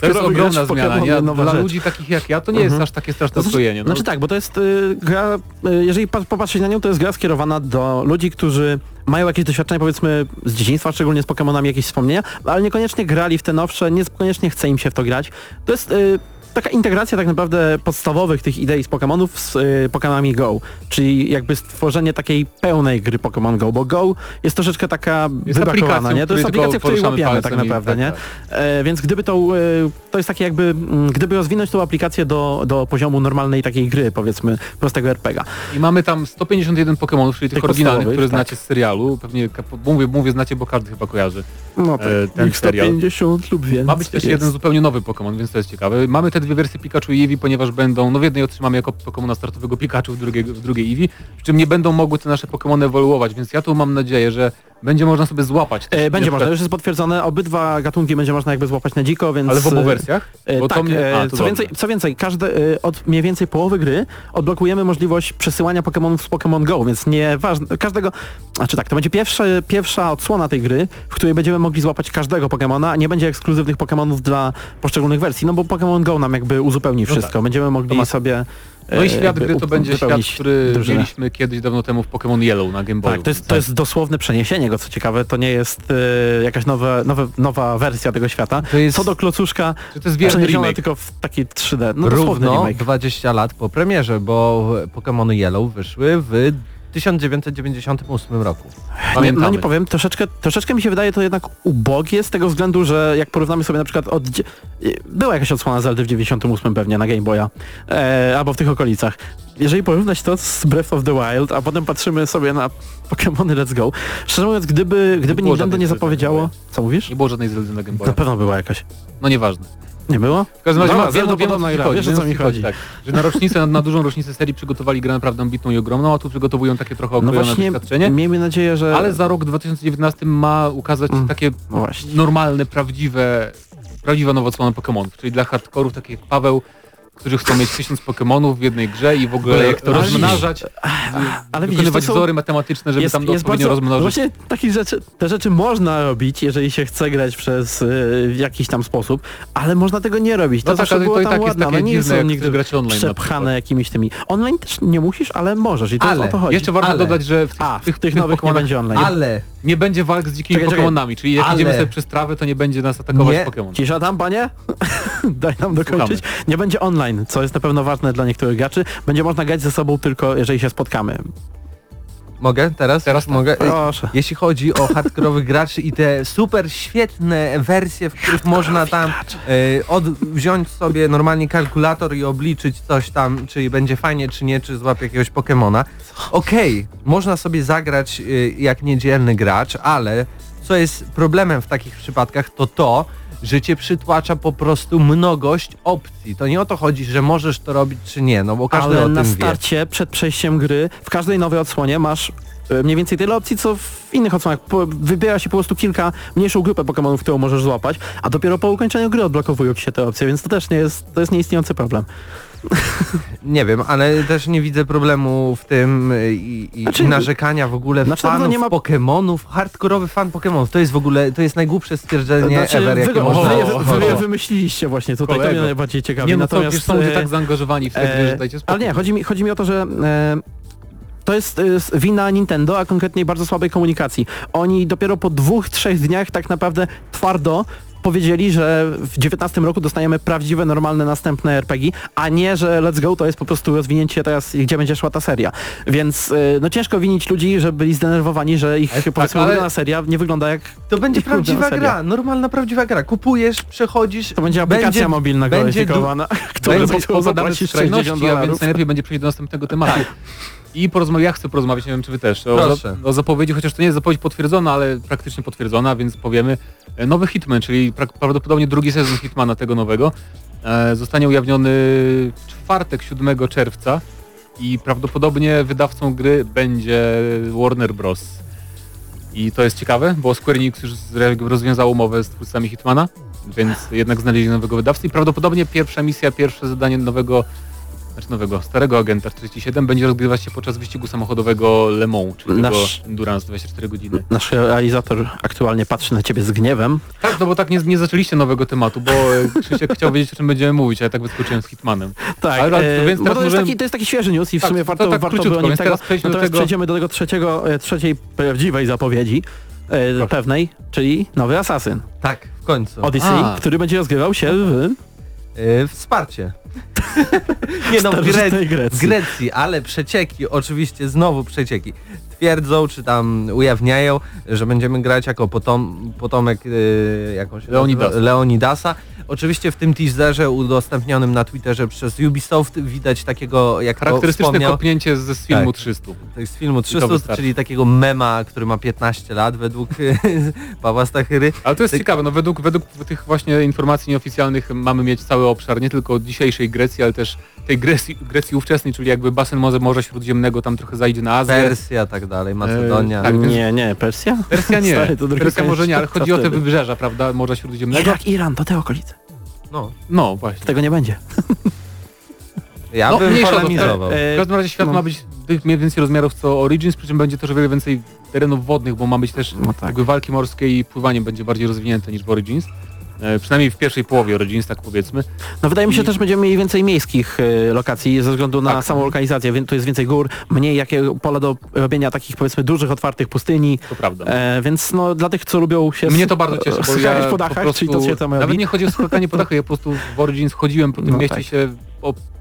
to jest ogromna w zmiana. Nie? Dla rzecz. ludzi takich jak ja to nie jest Mhm. aż takie straszne okrojenie. No. Znaczy tak, bo to jest y, gra, y, jeżeli pa- popatrzeć na nią, to jest gra skierowana do ludzi, którzy mają jakieś doświadczenie powiedzmy z dzieciństwa, szczególnie z Pokémonami jakieś wspomnienia, ale niekoniecznie grali w te nowsze, niekoniecznie chce im się w to grać. To jest y, taka integracja tak naprawdę podstawowych tych idei z Pokémonów z y, Pokémonami Go, czyli jakby stworzenie takiej pełnej gry Pokémon Go, bo Go jest troszeczkę taka Jest wybrakowana, nie? To jest aplikacja, w której łapiemy tak naprawdę, tak, nie? tak. E, więc gdyby to, e, to jest takie jakby, mm, gdyby rozwinąć tą aplikację do, do poziomu normalnej takiej gry, powiedzmy, prostego RPGa. I mamy tam 151 Pokémonów, czyli tych, Tych oryginalnych, które tak. znacie z serialu. Pewnie mówię, mówię znacie, bo każdy chyba kojarzy. No tak, ten serial. 150 lub więcej. Ma być też jeden zupełnie nowy Pokémon, więc to jest ciekawe. Mamy te dwie wersje Pikachu i Eevee, ponieważ będą, no w jednej otrzymamy jako Pokémona startowego Pikachu, w drugiej, w drugiej Eevee, przy czym nie będą mogły te nasze Pokémony ewoluować, więc ja tu mam nadzieję, że będzie można sobie złapać. też, E, będzie na można, już jest potwierdzone, obydwa gatunki będzie można jakby złapać na dziko, więc... Ale w obu wersjach? E, Bo tak, mnie- e, a, co, dobrze. więcej, co więcej, każde, e, od mniej więcej połowy gry odblokujemy możliwość przesyłania Pokémonów z Pokémon Go, więc nieważne, każdego, znaczy tak, to będzie pierwsza, pierwsza odsłona tej gry, w której będziemy mogli złapać każdego Pokémona, a nie będzie ekskluzywnych Pokémonów dla poszczególnych wersji, no bo Pokémon Go nam jakby uzupełni No wszystko, będziemy mogli sobie No i e, świat gry to będzie świat, który drużynę. mieliśmy kiedyś dawno temu w Pokémon Yellow na Game Boyu. Tak, to jest, to jest dosłowne przeniesienie go, co ciekawe, to nie jest e, jakaś nowa, nowa, nowa wersja tego świata. To jest Co do klocuszka, to jest przeniesione remake? tylko w taki 3D, no dosłowny równo remake. 20 lat po premierze, bo Pokémony Yellow wyszły w 1998 roku. Nie, Pamiętamy. no nie powiem, troszeczkę, troszeczkę mi się wydaje to jednak ubogie z tego względu, że jak porównamy sobie na przykład od... dzie- Była jakaś odsłona Zeldy w 98 pewnie na Game Boya, e, albo w tych okolicach. Jeżeli porównać to z Breath of the Wild, a potem patrzymy sobie na Pokémony Let's Go, szczerze mówiąc, gdyby, gdyby było Nintendo nie na zapowiedziało... Co mówisz? Nie było żadnej Zeldy na Game Na Boya. pewno była jakaś. No nieważne. Nie było? W każdym razie Dobra, ma, wiem, wiem, o co wiesz, o wiem, co mi chodzi. Tak, że na rocznicę, na, dużą rocznicę serii przygotowali grę naprawdę ambitną i ogromną, a tu przygotowują takie trochę No okrojone właśnie, doświadczenie. miejmy nadzieję, że... Ale za rok 2019 ma ukazać Mm. takie No normalne, prawdziwe, prawdziwe nowocłone Pokémonów, czyli dla hardkorów takich jak Paweł, którzy chcą mieć tysiąc Pokémonów w jednej grze i w ogóle jak to Ale rozmnażać, ale widzisz, wykonywać to są- wzory matematyczne, żeby tam odpowiednio bardzo, no rozmnożyć. Właśnie takich rzeczy, te rzeczy można robić, jeżeli się chce grać przez y, w jakiś tam sposób, ale można tego nie robić. To No tak, ale to było i tam tak jest ładne, takie nie dziwne, są nigdy chcesz grać online przepchane jakimiś tymi. Online też nie musisz, ale możesz i to Ale o to chodzi. Jeszcze warto Ale- dodać, że w tych, A, tych, w tych nowych nie będzie online. Ale nie będzie walk z dzikimi Czekaj. Pokemonami, czyli jak Ale- idziemy sobie przez trawę, to nie będzie nas atakować Nie. Pokémon. Cisza tam, panie? Daj nam dokończyć. Nie będzie online, co jest na pewno ważne dla niektórych graczy. Będzie można grać ze sobą tylko, jeżeli się spotkamy. Mogę teraz? Teraz tak. mogę. Proszę. Jeśli chodzi o hardkorowych graczy i te super świetne wersje, w których można tam e, od, wziąć sobie normalnie kalkulator i obliczyć coś tam, czy będzie fajnie, czy nie, czy złapie jakiegoś Pokemona. Okej, można sobie zagrać e, jak niedzielny gracz, ale co jest problemem w takich przypadkach, to to, że cię przytłacza po prostu mnogość opcji. To nie o to chodzi, że możesz to robić, czy nie, no bo każdy Ale o na tym wie. starcie, przed przejściem gry, w każdej nowej odsłonie masz e, mniej więcej tyle opcji, co w innych odsłonach. Wybiera się po prostu kilka, mniejszą grupę Pokemonów, którą możesz złapać, a dopiero po ukończeniu gry odblokowują ci się te opcje, więc to też nie jest, to jest nieistniejący problem. Nie wiem, ale też nie widzę problemu w tym i, i, Znaczy- narzekania w ogóle Znaczy, fanów nie ma- Pokemonów, hardkorowy fan Pokemonów. To jest w ogóle, to jest najgłupsze stwierdzenie Znaczy, ever, jakie wy, można wy, o- wy, wy wymyśliliście właśnie tutaj, to mnie Kolego. najbardziej ciekawi. Nie no Natomiast, wiesz, są ludzie e, tak zaangażowani w te gry, że E, dajcie spokój. ale nie, chodzi mi, chodzi mi o to, że e, to jest e, wina Nintendo, a konkretnie bardzo słabej komunikacji. Oni dopiero po dwóch, trzech dniach tak naprawdę twardo powiedzieli, że w 19 roku dostajemy prawdziwe, normalne, następne RPG, a nie, że Let's Go to jest po prostu rozwinięcie teraz, gdzie będzie szła ta seria. Więc e, no ciężko winić ludzi, że byli zdenerwowani, że ich tak, powiedzmy ale- seria nie wygląda jak... To będzie prawdziwa gra, normalna prawdziwa gra. Kupujesz, przechodzisz, To będzie aplikacja będzie, mobilna będzie gwalifikowana, która Będzie zapłacisz z skrajności, 60 a więc dolarów. najlepiej będzie przejść do następnego tematu. I porozmawiać, ja chcę porozmawiać, nie wiem czy wy też, o, Proszę. o zapowiedzi, chociaż to nie jest zapowiedź potwierdzona, ale praktycznie potwierdzona, więc powiemy. E, Nowy Hitman, czyli pra prawdopodobnie drugi sezon Hitmana tego nowego, e, zostanie ujawniony w czwartek 7 czerwca i prawdopodobnie wydawcą gry będzie Warner Bros. I to jest ciekawe, bo Square Enix już zre- rozwiązało umowę z twórcami Hitmana, więc jednak znaleźli nowego wydawcę i prawdopodobnie pierwsza misja, pierwsze zadanie nowego, znaczy nowego, starego agenta 47 będzie rozgrywać się podczas wyścigu samochodowego Le Mans, czyli Nasz- tego Endurance 24 godziny. Nasz realizator aktualnie patrzy na ciebie z gniewem. Tak, no bo tak nie, nie zaczęliście nowego tematu, bo e, Krzysiek chciał wiedzieć o czym będziemy mówić, a ja tak wyskoczyłem z Hitmanem. Tak, Ale- ale e, więc bo teraz to, jest możemy- taki, to jest taki świeży news i w Tak, sumie to warto, tak warto było o nim tego. teraz przejdźmy do Natomiast tego- przejdziemy do tego trzeciego, e, trzeciej prawdziwej zapowiedzi, e, pewnej, czyli nowy Assassin. Tak, w końcu. Odyssey, A. który będzie rozgrywał się w E, wsparcie. nie no, w, Gre Grecji. Grecji, ale przecieki, oczywiście znowu przecieki. Twierdzą, czy tam ujawniają, że będziemy grać jako potom, potomek e, jakąś Leonidasa. Leonidasa. Oczywiście w tym teaserze udostępnionym na Twitterze przez Ubisoft widać takiego, jak Charakterystyczne wspomniał, kopnięcie z, z filmu Tak. 300. to jest z filmu to 300, wystarczy. czyli takiego mema, który ma 15 lat według Pawła Stachyry. Ale to jest Tak. ciekawe, no według, według tych właśnie informacji nieoficjalnych mamy mieć cały obszar nie tylko dzisiejszej Grecji, ale też tej Grecji, Grecji ówczesnej, czyli jakby basen Morza, Morza Śródziemnego tam trochę zajdzie na Azję. Persja, tak dalej, Macedonia. E, tak, więc- Nie, nie, Persja? Persja nie, Stary, Persja może nie, ale chodzi o te wybrzeża, prawda, Morza Śródziemnego. Irak, Iran, to te okolice. No, No właśnie. Tego nie będzie. ja No, bym polemizował. e, W każdym razie świat no. ma być tych mniej więcej rozmiarów co Origins, przy czym będzie też o wiele więcej terenów wodnych, bo ma być też No tak. jakby walki morskie i pływanie będzie bardziej rozwinięte niż w Origins. E, przynajmniej w pierwszej połowie Origins, tak powiedzmy. No wydaje mi się I- też, będziemy mieli więcej miejskich e, lokacji ze względu na Tak. samą lokalizację, więc tu jest więcej gór, mniej jakie pole do robienia takich powiedzmy dużych, otwartych pustyni, To prawda. e, więc no dla tych, co lubią się Mnie to bardzo cieszy, bo ja po po dachach, prostu, czyli to się tam nawet nie chodzi o skakanie po dachach, ja po prostu w Origins chodziłem po tym No mieście tak. się,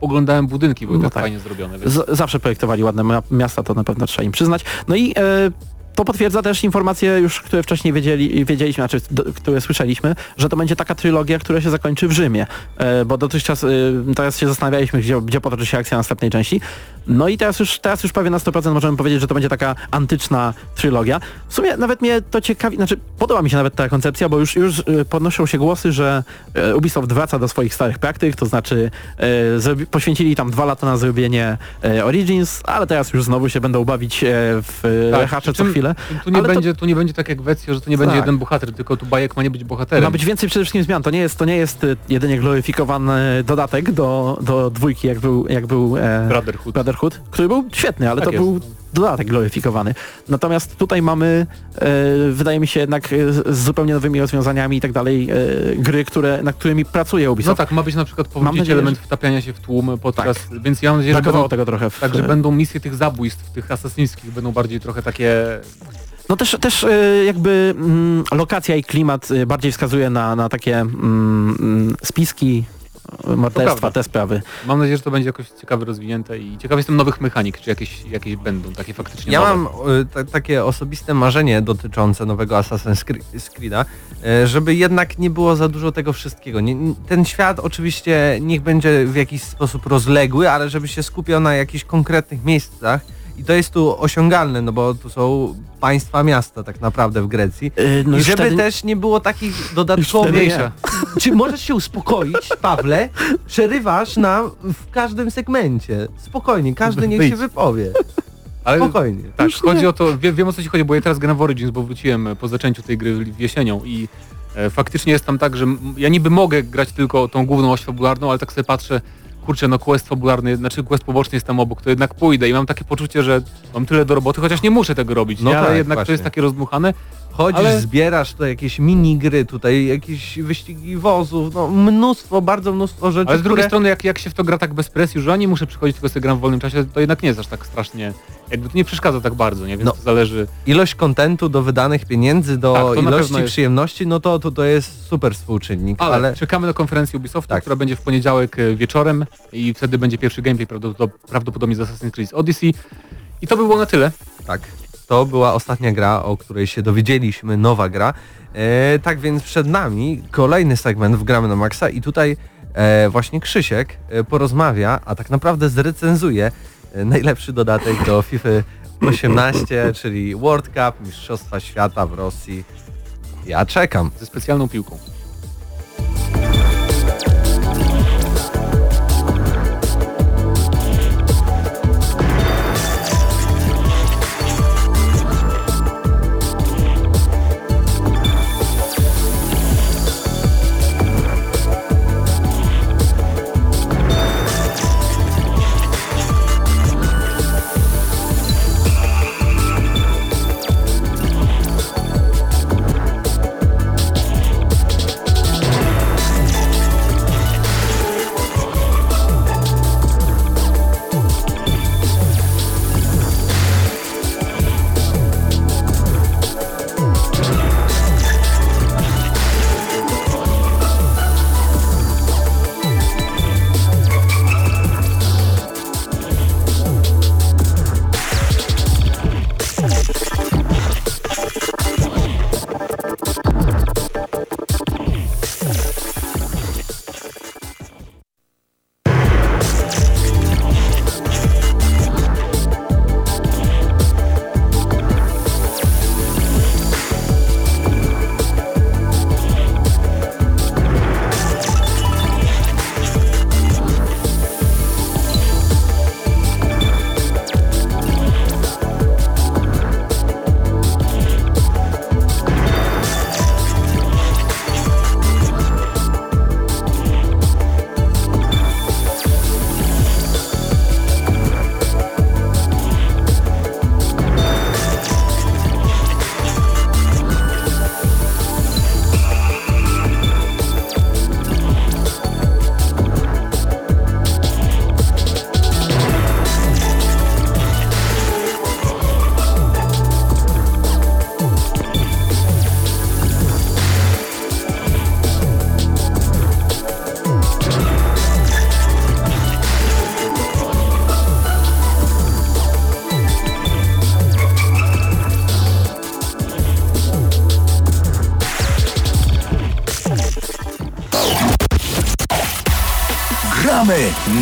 oglądałem budynki, były No tak, tak. fajnie zrobione. Więc... Zawsze projektowali ładne mia- miasta, to na pewno trzeba im przyznać. No i e, to potwierdza też informacje już, które wcześniej wiedzieli, wiedzieliśmy, znaczy do, które słyszeliśmy, że to będzie taka trylogia, która się zakończy w Rzymie, e, bo dotychczas e, teraz się zastanawialiśmy, gdzie, gdzie potoczy się akcja następnej części. No i teraz już, teraz już prawie na 100% możemy powiedzieć, że to będzie taka antyczna trylogia. W sumie nawet mnie to ciekawi, znaczy podoba mi się nawet ta koncepcja, bo już, już y, podnoszą się głosy, że e, Ubisoft wraca do swoich starych praktyk, to znaczy e, poświęcili tam dwa lata na zrobienie e, Origins, ale teraz już znowu się będą bawić e, w Tak, rehacze co chwilę. Tu nie, Ale to- będzie, tu nie będzie tak jak w Ezio, że to nie będzie Tak. jeden bohater, tylko tu bajek ma nie być bohaterem. Ma być więcej przede wszystkim zmian. To nie jest, to nie jest y, jedynie gloryfikowany dodatek do, do dwójki, jak był, jak był e, Brotherhood. Brotherhood, który był świetny, ale Tak to jest. był dodatek gloryfikowany. Natomiast tutaj mamy, e, wydaje mi się jednak e, z zupełnie nowymi rozwiązaniami i tak dalej, e, gry, które, nad którymi pracuje No Ubisoft. tak, ma być na przykład powrócić nadzieję, element wtapiania się w tłum podczas, więc ja mam nadzieję, że będą, tego trochę. W, tak, że będą misje tych zabójstw, tych asasyńskich będą bardziej trochę takie... No też, też e, jakby mm, lokacja i klimat e, bardziej wskazuje na, na takie mm, mm, spiski, morderstwa, te sprawy. Mam nadzieję, że to będzie jakoś ciekawe rozwinięte i ciekawy jestem nowych mechanik, czy jakieś, jakieś będą takie faktycznie Ja nowe. mam y, ta, takie osobiste marzenie dotyczące nowego Assassin's Cre- Creed'a, y, żeby jednak nie było za dużo tego wszystkiego. Nie- ten świat oczywiście niech będzie w jakiś sposób rozległy, ale żeby się skupiał na jakichś konkretnych miejscach i to jest tu osiągalne, no bo tu są państwa miasta tak naprawdę w Grecji. E, no I już żeby wtedy- też nie było takich dodatkowych... nie. Czy możesz się uspokoić, Pawle? Przerywasz nam w każdym segmencie. Spokojnie, każdy niech się wypowie. Ale Spokojnie. tak, chodzi o to, wie, wiem o co ci chodzi, bo ja teraz gram w Origins, bo wróciłem po zaczęciu tej gry w- jesienią i e, faktycznie jest tam tak, że ja niby mogę grać tylko tą główną oś fabularną, ale tak sobie patrzę, kurczę, no quest fabularny, znaczy quest poboczny jest tam obok, to jednak pójdę i mam takie poczucie, że mam tyle do roboty, chociaż nie muszę tego robić, No nie? ale tak, jednak właśnie. to jest takie rozdmuchane. Chodzisz, Ale- zbierasz to jakieś minigry tutaj, jakieś wyścigi wozów, no mnóstwo, bardzo mnóstwo rzeczy, Ale z drugiej które... strony, jak, jak się w to gra tak bez presji, że nie muszę przychodzić, tylko sobie gram w wolnym czasie, to jednak nie jest aż tak strasznie, jakby to nie przeszkadza tak bardzo, nie? Więc No. to zależy. Ilość kontentu do wydanych pieniędzy, do Tak, ilości przyjemności, no to, to to jest super współczynnik, Ale, ale... czekamy na konferencję Ubisoftu, Tak. która będzie w poniedziałek e, wieczorem i wtedy będzie pierwszy gameplay prawdopod- prawdopodobnie z Assassin's Creed Odyssey. I to by było na tyle. Tak, to była ostatnia gra, o której się dowiedzieliśmy, nowa gra. E, tak więc przed nami kolejny segment w Gramy na Maxa i tutaj e, właśnie Krzysiek e, porozmawia, a tak naprawdę zrecenzuje e, najlepszy dodatek do FIFA 18, czyli World Cup, Mistrzostwa Świata w Rosji. Ja czekam. Ze specjalną piłką.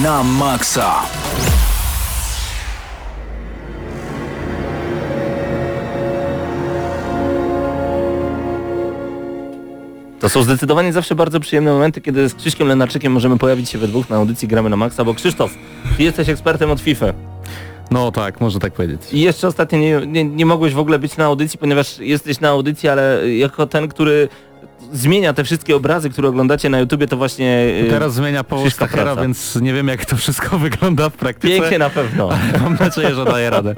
na maksa. To są zdecydowanie zawsze bardzo przyjemne momenty, kiedy z Krzyszkiem Lenarczykiem możemy pojawić się we dwóch na audycji Gramy na Maxa, bo Krzysztof, ty jesteś ekspertem od FIFA. No tak, może tak powiedzieć. I jeszcze ostatnio nie, nie, nie, mogłeś w ogóle być na audycji, ponieważ jesteś na audycji, ale jako ten, który zmienia te wszystkie obrazy, które oglądacie na YouTubie, to właśnie... y, Teraz zmienia Stachera, praca. więc nie wiem jak to wszystko wygląda w praktyce. Pięknie na pewno. Mam nadzieję, że daje radę.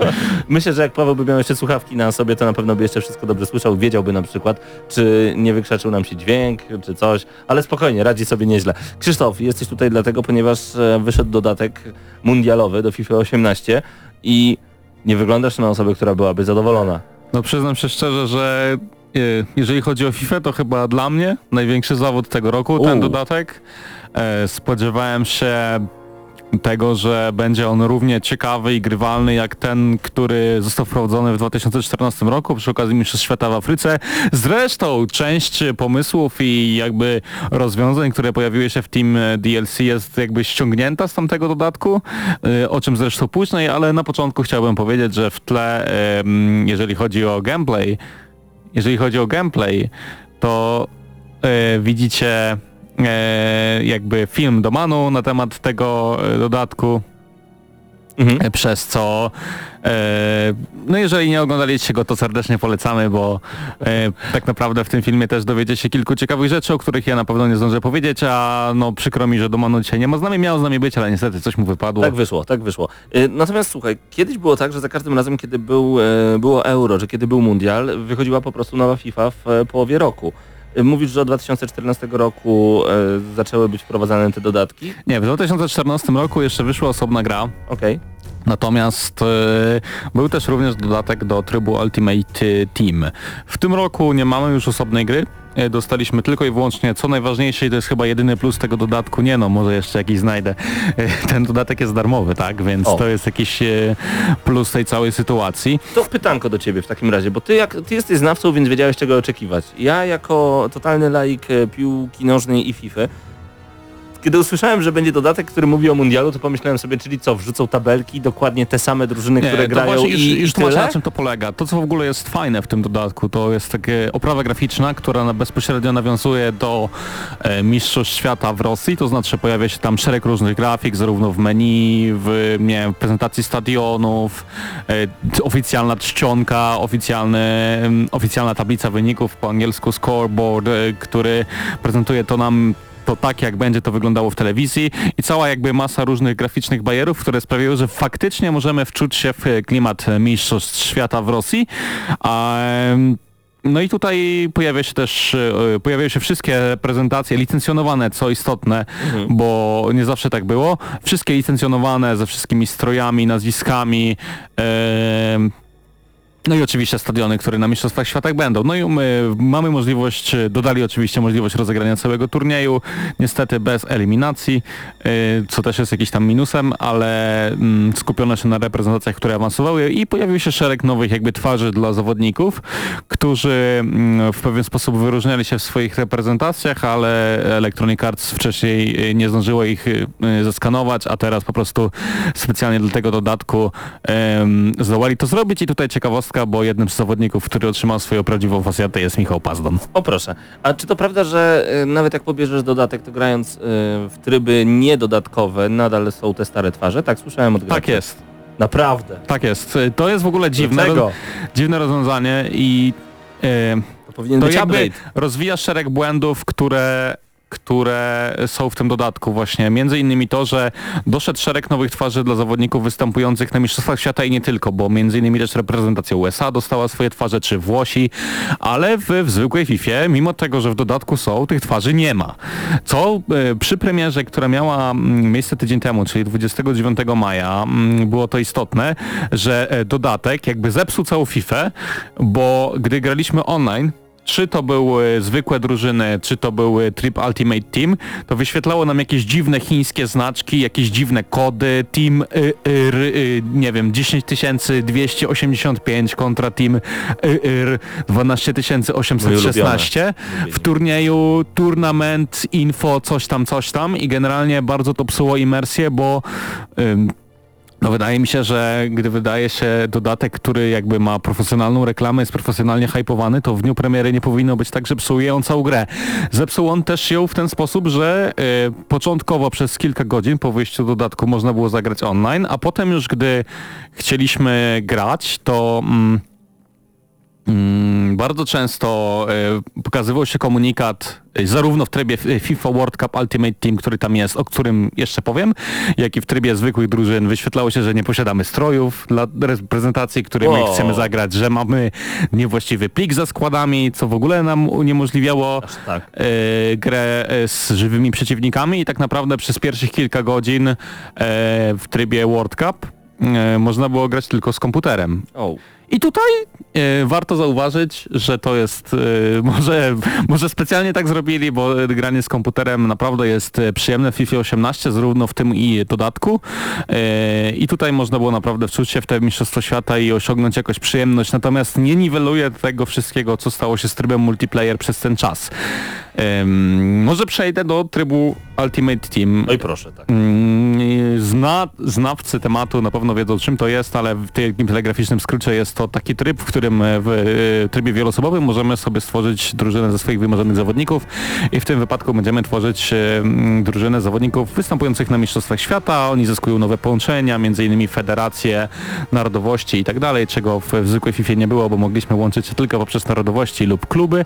Myślę, że jak Paweł by miał jeszcze słuchawki na sobie, to na pewno by jeszcze wszystko dobrze słyszał. Wiedziałby na przykład, czy nie wykrzaczył nam się dźwięk, czy coś. Ale spokojnie, radzi sobie nieźle. Krzysztof, jesteś tutaj dlatego, ponieważ e, wyszedł dodatek mundialowy do FIFA 18 i nie wyglądasz na osobę, która byłaby zadowolona. No przyznam się szczerze, że jeżeli chodzi o FIFA, to chyba dla mnie największy zawód tego roku, ten U. dodatek. E, Spodziewałem się tego, że będzie on równie ciekawy i grywalny jak ten, który został wprowadzony w 2014 roku przy okazji Mistrzostw Świata w Afryce. Zresztą część pomysłów i jakby rozwiązań, które pojawiły się w Team DLC jest jakby ściągnięta z tamtego dodatku, e, o czym zresztą później, ale na początku chciałbym powiedzieć, że w tle, jeżeli chodzi o gameplay, jeżeli chodzi o gameplay, to e, widzicie e, jakby film do Manu na temat tego e, dodatku, Mhm. e, przez co e, no jeżeli nie oglądaliście go, to serdecznie polecamy, bo e, tak naprawdę w tym filmie też dowiecie się kilku ciekawych rzeczy, o których ja na pewno nie zdążę powiedzieć, a no przykro mi, że do Manu dzisiaj nie ma z nami, miał z nami być, ale niestety coś mu wypadło. Tak wyszło, tak wyszło. Y, Natomiast słuchaj, kiedyś było tak, że za każdym razem, kiedy był, e, było Euro, czy kiedy był Mundial, wychodziła po prostu nowa FIFA w e, połowie roku. Mówisz, że od 2014 roku e, zaczęły być wprowadzane te dodatki? Nie, w 2014 roku jeszcze wyszła osobna gra, Okej. Natomiast e, był też również dodatek do trybu Ultimate Team. W tym roku nie mamy już osobnej gry. E, Dostaliśmy tylko i wyłącznie, co najważniejsze i to jest chyba jedyny plus tego dodatku, nie no, może jeszcze jakiś znajdę. E, Ten dodatek jest darmowy, tak? Więc O. to jest jakiś plus tej całej sytuacji. To pytanko do ciebie w takim razie, bo ty, jak, ty jesteś znawcą, więc wiedziałeś czego oczekiwać. Ja jako totalny laik piłki nożnej i FIFA, kiedy usłyszałem, że będzie dodatek, który mówi o mundialu, to pomyślałem sobie, czyli co, wrzucą tabelki, dokładnie te same drużyny, które to grają właśnie już, i, już tyle? na czym to polega. To co w ogóle jest fajne w tym dodatku to jest takie oprawa graficzna, która bezpośrednio nawiązuje do e, Mistrzostw Świata w Rosji, to znaczy pojawia się tam szereg różnych grafik, zarówno w menu, w nie wiem, prezentacji stadionów, e, oficjalna czcionka, oficjalny, oficjalna tablica wyników, po angielsku scoreboard, e, który prezentuje to nam to tak, jak będzie to wyglądało w telewizji i cała jakby masa różnych graficznych bajerów, które sprawiają, że faktycznie możemy wczuć się w e, klimat e, Mistrzostw Świata w Rosji. A, no i tutaj pojawia się też, e, pojawiają się wszystkie prezentacje licencjonowane, co istotne, bo nie zawsze tak było. Wszystkie licencjonowane ze wszystkimi strojami, nazwiskami. em, no i oczywiście stadiony, które na Mistrzostwach Świata będą. No i my mamy możliwość, e, dodali oczywiście możliwość rozegrania całego turnieju, niestety bez eliminacji, e, co też jest jakiś tam minusem, ale mm, skupiono się na reprezentacjach, które awansowały i pojawił się szereg nowych jakby twarzy dla zawodników, którzy mm, w pewien sposób wyróżniali się w swoich reprezentacjach, ale Electronic Arts wcześniej e, nie zdążyło ich zeskanować, a teraz po prostu specjalnie dla tego dodatku zdołali to zrobić i tutaj ciekawostka, bo jednym z zawodników, który otrzymał swoją prawdziwą facjatę jest Michał Pazdon. O proszę. A czy to prawda, że y, nawet jak pobierzesz dodatek, to grając y, w tryby niedodatkowe, nadal są te stare twarze? Tak słyszałem od Tak graczy. jest, Naprawdę. tak jest. To jest w ogóle dziwne, roz, dziwne rozwiązanie i e, To powinien to jakby upgrade. rozwija szereg błędów, które które są w tym dodatku właśnie. Między innymi to, że doszedł szereg nowych twarzy dla zawodników występujących na Mistrzostwach Świata i nie tylko, bo między innymi też reprezentacja USA dostała swoje twarze, czy Włosi, ale w, w zwykłej FIFA, mimo tego, że w dodatku są, tych twarzy nie ma. Co e, przy premierze, która miała mm, miejsce tydzień temu, czyli 29 maja, mm, było to istotne, że e, dodatek jakby zepsuł całą FIFA, bo gdy graliśmy online, czy to były zwykłe drużyny, czy to były Trip Ultimate Team, to wyświetlało nam jakieś dziwne chińskie znaczki, jakieś dziwne kody, Team y, y, y, nie wiem, 10285 kontra Team y, y, 12816 w turnieju Tournament Info coś tam, coś tam i generalnie bardzo to psuło imersję, bo No wydaje mi się, że gdy wydaje się dodatek, który jakby ma profesjonalną reklamę, jest profesjonalnie hypowany, to w dniu premiery nie powinno być tak, że psuje on całą grę. Zepsuł on też ją w ten sposób, że e, początkowo przez kilka godzin po wyjściu dodatku można było zagrać online, a potem już gdy chcieliśmy grać, to... Mm, bardzo często e, pokazywał się komunikat e, zarówno w trybie F- FIFA World Cup Ultimate Team, który tam jest, o którym jeszcze powiem, jak i w trybie zwykłych drużyn wyświetlało się, że nie posiadamy strojów dla reprezentacji, którymi Wow. chcemy zagrać, że mamy niewłaściwy plik ze składami, co w ogóle nam uniemożliwiało tak. e, grę e, z żywymi przeciwnikami i tak naprawdę przez pierwszych kilka godzin e, w trybie World Cup e, można było grać tylko z komputerem. O. I tutaj e, warto zauważyć, że to jest e, może, może specjalnie tak zrobili, bo granie z komputerem naprawdę jest e, przyjemne w FIFA 18, zarówno w tym i dodatku. E, I tutaj można było naprawdę wczuć się w te Mistrzostwo Świata i osiągnąć jakąś przyjemność, natomiast nie niweluje tego wszystkiego, co stało się z trybem multiplayer przez ten czas. Może przejdę do trybu Ultimate Team. No i proszę, tak. Mm, Zna, znawcy tematu na pewno wiedzą czym to jest, ale w tym telegraficznym skrócie jest to taki tryb, w którym e, w e, trybie wieloosobowym możemy sobie stworzyć drużynę ze swoich wymarzonych zawodników i w tym wypadku będziemy tworzyć e, drużynę zawodników występujących na Mistrzostwach Świata. Oni zyskują nowe połączenia, innymi federacje, narodowości i tak dalej, czego w, zwykłej FIFA nie było, bo mogliśmy łączyć się tylko poprzez narodowości lub kluby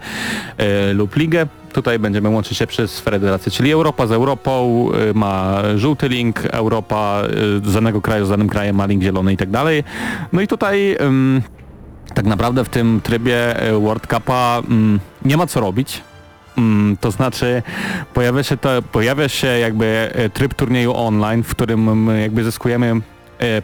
lub ligę. Tutaj będziemy łączyć się przez federację, czyli Europa z Europą y, ma żółty link, Europa y, z danego kraju z danym krajem ma link zielony i tak dalej. No i tutaj tak naprawdę w tym trybie y, World Cupa nie ma co robić. To znaczy pojawia się, to, pojawia się jakby tryb turnieju online, w którym jakby zyskujemy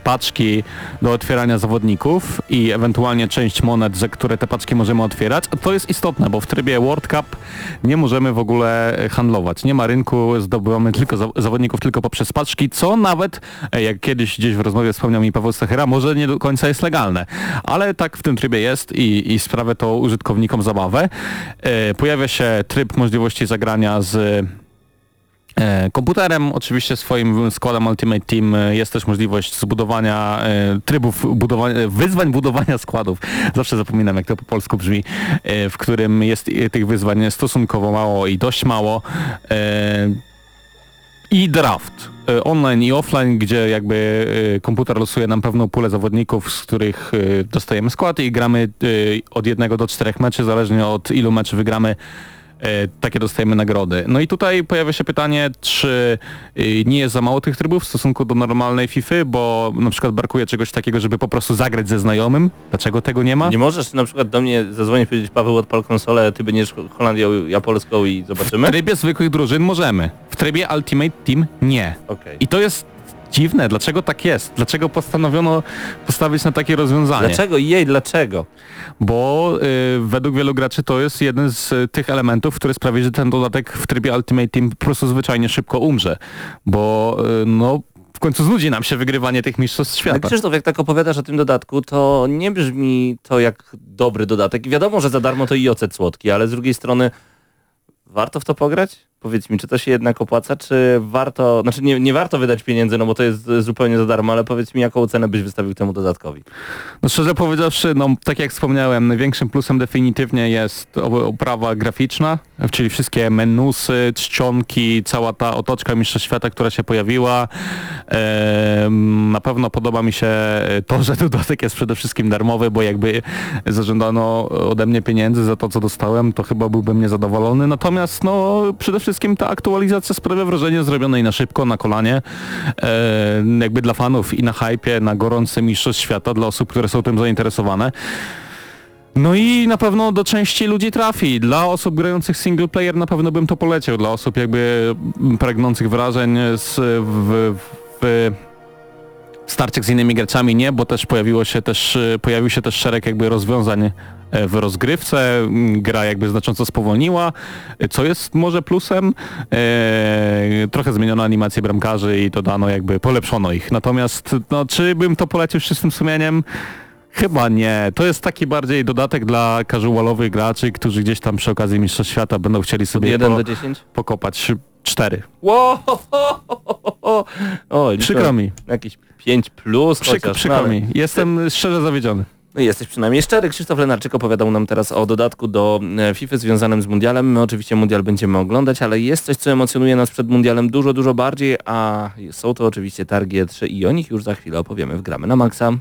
paczki do otwierania zawodników i ewentualnie część monet, za które te paczki możemy otwierać. To jest istotne, bo w trybie World Cup nie możemy w ogóle e, handlować. Nie ma rynku, zdobywamy tylko za zawodników tylko poprzez paczki, co nawet, e, jak kiedyś gdzieś w rozmowie wspomniał mi Paweł Stachera, może nie do końca jest legalne. Ale tak w tym trybie jest i, i sprawia to użytkownikom zabawę. E, Pojawia się tryb możliwości zagrania z E, Komputerem, oczywiście swoim składem Ultimate Team e, jest też możliwość zbudowania e, trybów, budowania, wyzwań budowania składów. Zawsze zapominam jak to po polsku brzmi, e, w którym jest e, tych wyzwań stosunkowo mało i dość mało. E, I draft. e, Online i offline, gdzie jakby e, komputer losuje nam pewną pulę zawodników, z których e, dostajemy skład i gramy e, od jednego do czterech meczy, zależnie od ilu meczy wygramy e, takie dostajemy nagrody. No i tutaj pojawia się pytanie, czy y, nie jest za mało tych trybów w stosunku do normalnej FIFA, bo na przykład brakuje czegoś takiego, żeby po prostu zagrać ze znajomym. Dlaczego tego nie ma? Nie możesz na przykład do mnie zadzwonić powiedzieć Paweł odpal konsolę, ty będziesz Holandią, ja Polską i W zobaczymy? trybie zwykłych drużyn możemy. W trybie Ultimate Team nie. Okej. I to jest dziwne. Dlaczego tak jest? Dlaczego postanowiono postawić na takie rozwiązanie? Dlaczego? Jej, dlaczego? Bo y, według wielu graczy to jest jeden z y, tych elementów, który sprawi, że ten dodatek w trybie Ultimate Team po prostu zwyczajnie szybko umrze. Bo y, no w końcu znudzi nam się wygrywanie tych mistrzostw Ale świata. Krzysztof, jak tak opowiadasz o tym dodatku, to nie brzmi to jak dobry dodatek. I wiadomo, że za darmo to i ocet słodki, ale z drugiej strony warto w to pograć? Powiedz mi, czy to się jednak opłaca, czy warto, znaczy nie, nie warto wydać pieniędzy, no bo to jest e, zupełnie za darmo, ale powiedz mi, jaką cenę byś wystawił temu dodatkowi? No szczerze powiedziawszy, no tak jak wspomniałem, największym plusem definitywnie jest oprawa graficzna, czyli wszystkie menusy, czcionki, cała ta otoczka Mistrza Świata, która się pojawiła. Na pewno podoba mi się to, że dodatek jest przede wszystkim darmowy, bo jakby zażądano ode mnie pieniędzy za to, co dostałem, to chyba byłbym niezadowolony. Natomiast no przede wszystkim ta aktualizacja sprawia wrażenie zrobionej na szybko, na kolanie, e, jakby dla fanów i na hypie, na gorący Mistrzostw Świata, dla osób, które są tym zainteresowane. No i na pewno do części ludzi trafi. Dla osób grających single player na pewno bym to poleciał. Dla osób jakby pragnących wrażeń z, w, w starciach z innymi graczami nie, bo też pojawiło się też, e, pojawił się też szereg jakby rozwiązań e, w rozgrywce, m, gra jakby znacząco spowolniła, e, co jest może plusem. E, trochę zmieniono animację bramkarzy i dodano jakby, polepszono ich. Natomiast no, czy bym to polecił z czystym sumieniem? Chyba nie. To jest taki bardziej dodatek dla casualowych graczy, którzy gdzieś tam przy okazji Mistrzostw Świata będą chcieli Od sobie 1 po, do 10? pokopać. Cztery. Wow! Przykro mi. Jakieś 5 plus, Przyk, chociaż, przykro no, mi. Jestem szczerze zawiedziony. No jesteś przynajmniej szczery. Krzysztof Lenarczyk opowiadał nam teraz o dodatku do e, FIFA związanym z Mundialem. My oczywiście Mundial będziemy oglądać, ale jest coś, co emocjonuje nas przed Mundialem dużo, dużo bardziej, a są to oczywiście targi E3 i o nich już za chwilę opowiemy w Gramy na Maxa.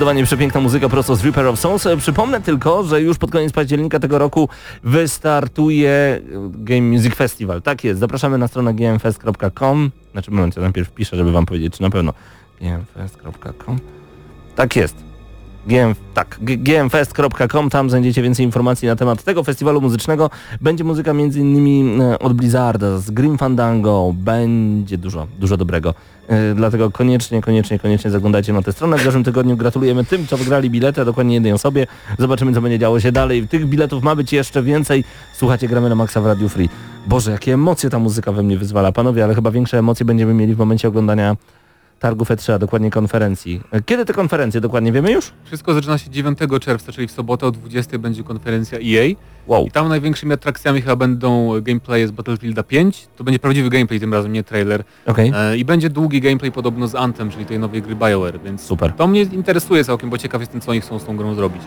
Zdecydowanie przepiękna muzyka prosto z Reaper of Souls. E, Przypomnę tylko, że już pod koniec października tego roku wystartuje e, Game Music Festival. Tak jest, zapraszamy na stronę gmfest.com. Znaczy moment, ja najpierw piszę, żeby wam powiedzieć, czy na pewno gmfest.com. Tak jest. GM, tak, gmfest.com, tam znajdziecie więcej informacji na temat tego festiwalu muzycznego. Będzie muzyka m.in. e, od Blizzarda, z Grim Fandango, będzie dużo, dużo dobrego. E, Dlatego koniecznie, koniecznie, koniecznie zaglądajcie na tę stronę. W zeszłym tygodniu gratulujemy tym, co wygrali bilety, a dokładnie jednej osobie. Zobaczymy, co będzie działo się dalej. Tych biletów ma być jeszcze więcej. Słuchajcie, gramy na Maxa w Radio Free. Boże, jakie emocje ta muzyka we mnie wyzwala. Panowie, ale chyba większe emocje będziemy mieli w momencie oglądania targów E3, a dokładnie konferencji. E, Kiedy te konferencje dokładnie wiemy już? Wszystko zaczyna się 9 czerwca, czyli w sobotę o 20 będzie konferencja EA. Wow. I tam największymi atrakcjami chyba będą gameplaye z Battlefielda 5. To będzie prawdziwy gameplay tym razem, nie trailer. Okej. E, I będzie długi gameplay podobno z Anthem, czyli tej nowej gry BioWare, więc Super. to mnie interesuje całkiem, bo ciekaw jestem co oni chcą z tą grą zrobić.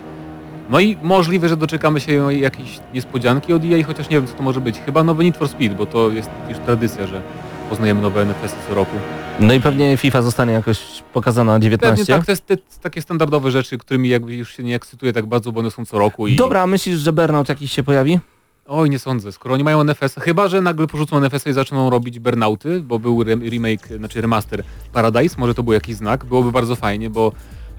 No i możliwe, że doczekamy się jakiejś niespodzianki od EA, chociaż nie wiem co to może być. Chyba nowy Need for Speed, bo to jest już tradycja, że poznajemy nowe NFS-y co roku. No i pewnie FIFA zostanie jakoś pokazana Pewnie 19. tak, to jest te, takie standardowe rzeczy, którymi jakby już się nie ekscytuję tak bardzo, bo one są co roku i... Dobra, a myślisz, że Burnout jakiś się pojawi? Oj, nie sądzę. Skoro oni mają NFS, chyba że nagle porzucą NFS i zaczną robić burnouty, bo był re- remake, znaczy remaster Paradise, może to był jakiś znak, byłoby bardzo fajnie, bo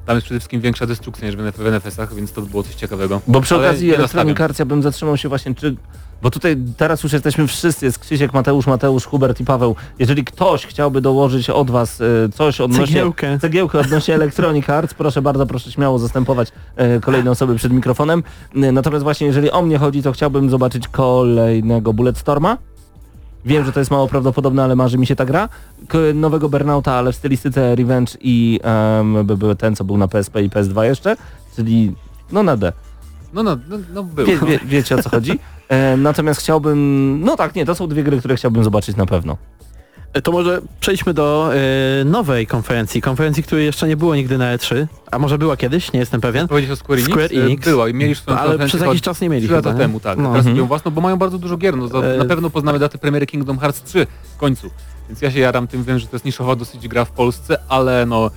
tam jest przede wszystkim większa destrukcja niż w NF- w NFS-ach, więc to by było coś ciekawego. Bo przy Ale okazji nie Electronic nastawiam. Arts ja bym zatrzymał się właśnie, czy... Bo tutaj teraz już jesteśmy wszyscy, jest Krzysiek, Mateusz, Mateusz, Hubert i Paweł. Jeżeli ktoś chciałby dołożyć od was e, coś odnośnie... Cegiełkę. Cegiełkę odnośnie Electronic Arts, proszę bardzo, proszę śmiało zastępować e, kolejne osoby przed mikrofonem. E, Natomiast właśnie jeżeli o mnie chodzi, to chciałbym zobaczyć kolejnego Bulletstorma. Wiem, że to jest mało prawdopodobne, ale marzy mi się ta gra. K nowego Burnouta, ale w stylistyce Revenge i um, ten, co był na PSP i PS2 jeszcze, czyli no na D. No, no, no, no był. Wie, wie, wiecie o co chodzi? E, natomiast chciałbym, no tak, nie, to są dwie gry, które chciałbym zobaczyć na pewno. To może przejdźmy do e, nowej konferencji, konferencji, której jeszcze nie było nigdy na E3, a może była kiedyś, nie jestem pewien. Powiedzieć o Square Enix? Square Enix. Była i mieli swoją Ale przez jakiś czas nie mieli trzy lata chyba, nie? temu, tak. No. Teraz Mhm. własną, bo mają bardzo dużo gier. No, za, E, na pewno poznamy datę premiery Kingdom Hearts 3 w końcu. Więc ja się jaram tym, wiem, że to jest niszowa dosyć gra w Polsce, ale no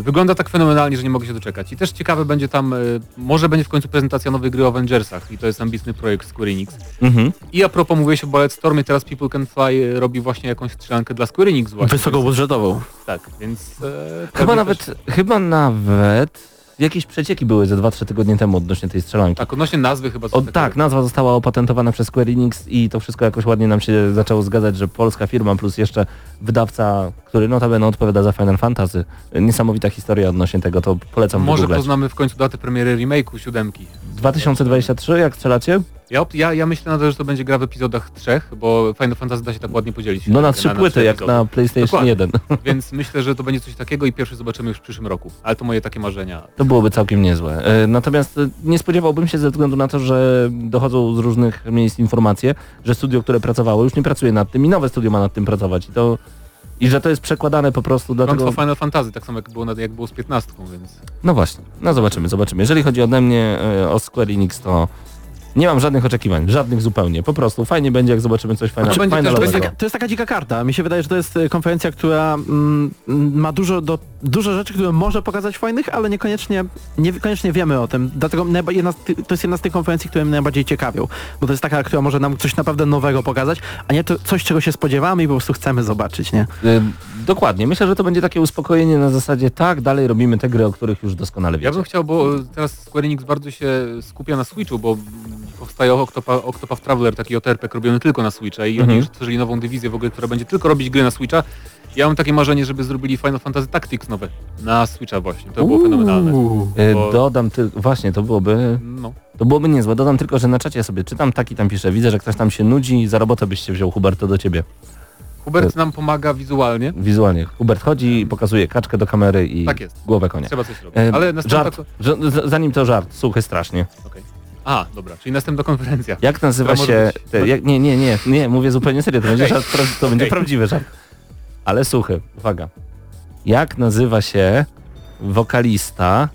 wygląda tak fenomenalnie, że nie mogę się doczekać. I też ciekawe będzie tam, e, może będzie w końcu prezentacja nowej gry o Avengersach i to jest ambitny projekt Square Enix. Mhm. I a propos mówię się o Bulletstormie, teraz People Can Fly e, robi właśnie jakąś strzelankę dla Square Enix właśnie. Wysokobudżetową. Tak, więc... E, Chyba nawet, Też, chyba nawet jakieś przecieki były ze 2-3 tygodnie temu odnośnie tej strzelanki. tak, odnośnie nazwy chyba... O, tak, nazwa została opatentowana przez Square Enix i to wszystko jakoś ładnie nam się zaczęło zgadzać, że polska firma plus jeszcze wydawca, który notabene odpowiada za Final Fantasy. Niesamowita historia odnośnie tego, to polecam Może wygooglać. poznamy w końcu datę premiery remake'u siódemki. 2023, jak strzelacie? Ja, ja, ja myślę nadal, że to będzie gra w epizodach trzech, bo Final Fantasy da się tak ładnie podzielić. No na trzy płyty, trzy jak epizody. na PlayStation Dokładnie. 1. Więc myślę, że to będzie coś takiego i pierwszy zobaczymy już w przyszłym roku. Ale to moje takie marzenia. To byłoby całkiem niezłe. E, Natomiast e, nie spodziewałbym się ze względu na to, że dochodzą z różnych miejsc informacje, że studio, które pracowało, już nie pracuje nad tym i nowe studio ma nad tym pracować. I to i że to jest przekładane po prostu Klątwa dlatego... Final Fantasy, tak samo jak było, jak było z 15, więc... No właśnie, no zobaczymy, zobaczymy. Jeżeli chodzi ode mnie e, o Square Enix, to nie mam żadnych oczekiwań, żadnych zupełnie. Po prostu fajnie będzie, jak zobaczymy coś fajnego. też- finalowego. będzie Taka, to jest taka dzika karta. Mi się wydaje, że to jest e, konferencja, która mm, ma dużo, do, dużo rzeczy, które może pokazać fajnych, ale niekoniecznie, niekoniecznie wiemy o tym. Dlatego jedna, to jest jedna z tych konferencji, które mnie najbardziej ciekawią. Bo to jest taka, która może nam coś naprawdę nowego pokazać, a nie to coś, czego się spodziewamy i po prostu chcemy zobaczyć, nie? Dokładnie, myślę, że to będzie takie uspokojenie na zasadzie tak, dalej robimy te gry, o których już doskonale Ja wiecie. bym chciał, bo teraz Square Enix bardzo się skupia na Switchu, bo powstaje Octopath, Octopath Traveler, taki JRPG robiony tylko na Switcha i Mhm. oni już tworzyli nową dywizję w ogóle, która będzie tylko robić gry na Switcha. Ja mam takie marzenie, żeby zrobili Final Fantasy Tactics nowe na Switcha właśnie. To było fenomenalne. E, bo- Dodam tylko, właśnie to byłoby, No. to byłoby niezłe. Dodam tylko, że na czacie sobie czytam, taki tam pisze, widzę, że ktoś tam się nudzi, za robotę byś się wziął, Hubert, to do ciebie. Hubert nam pomaga wizualnie. Wizualnie. Hubert chodzi i pokazuje kaczkę do kamery i Tak jest. głowę konia. Trzeba coś robić. E, Ale następna... żart, zanim to żart, suchy strasznie. Okej. A, dobra, czyli następna konferencja. Jak nazywa się... być- Te, jak, nie, nie, nie, nie, mówię zupełnie serio, to będzie, żart, to będzie Okej. prawdziwy żart. Ale suchy, uwaga. Jak nazywa się wokalista,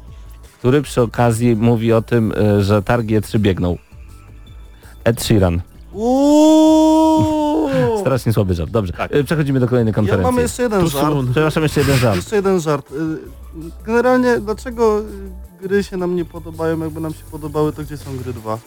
który przy okazji mówi o tym, y, że targi E3 biegną? Ed Sheeran. Uuuu! Strasznie słaby żart. Dobrze. Tak. Y, Przechodzimy do kolejnej Ja konferencji. mam jeszcze jeden Tu żart. są- Przepraszam, jeszcze jeden żart. Jeszcze jeden żart. Y, Generalnie dlaczego gry się nam nie podobają, jakby nam się podobały, to gdzie są gry 2?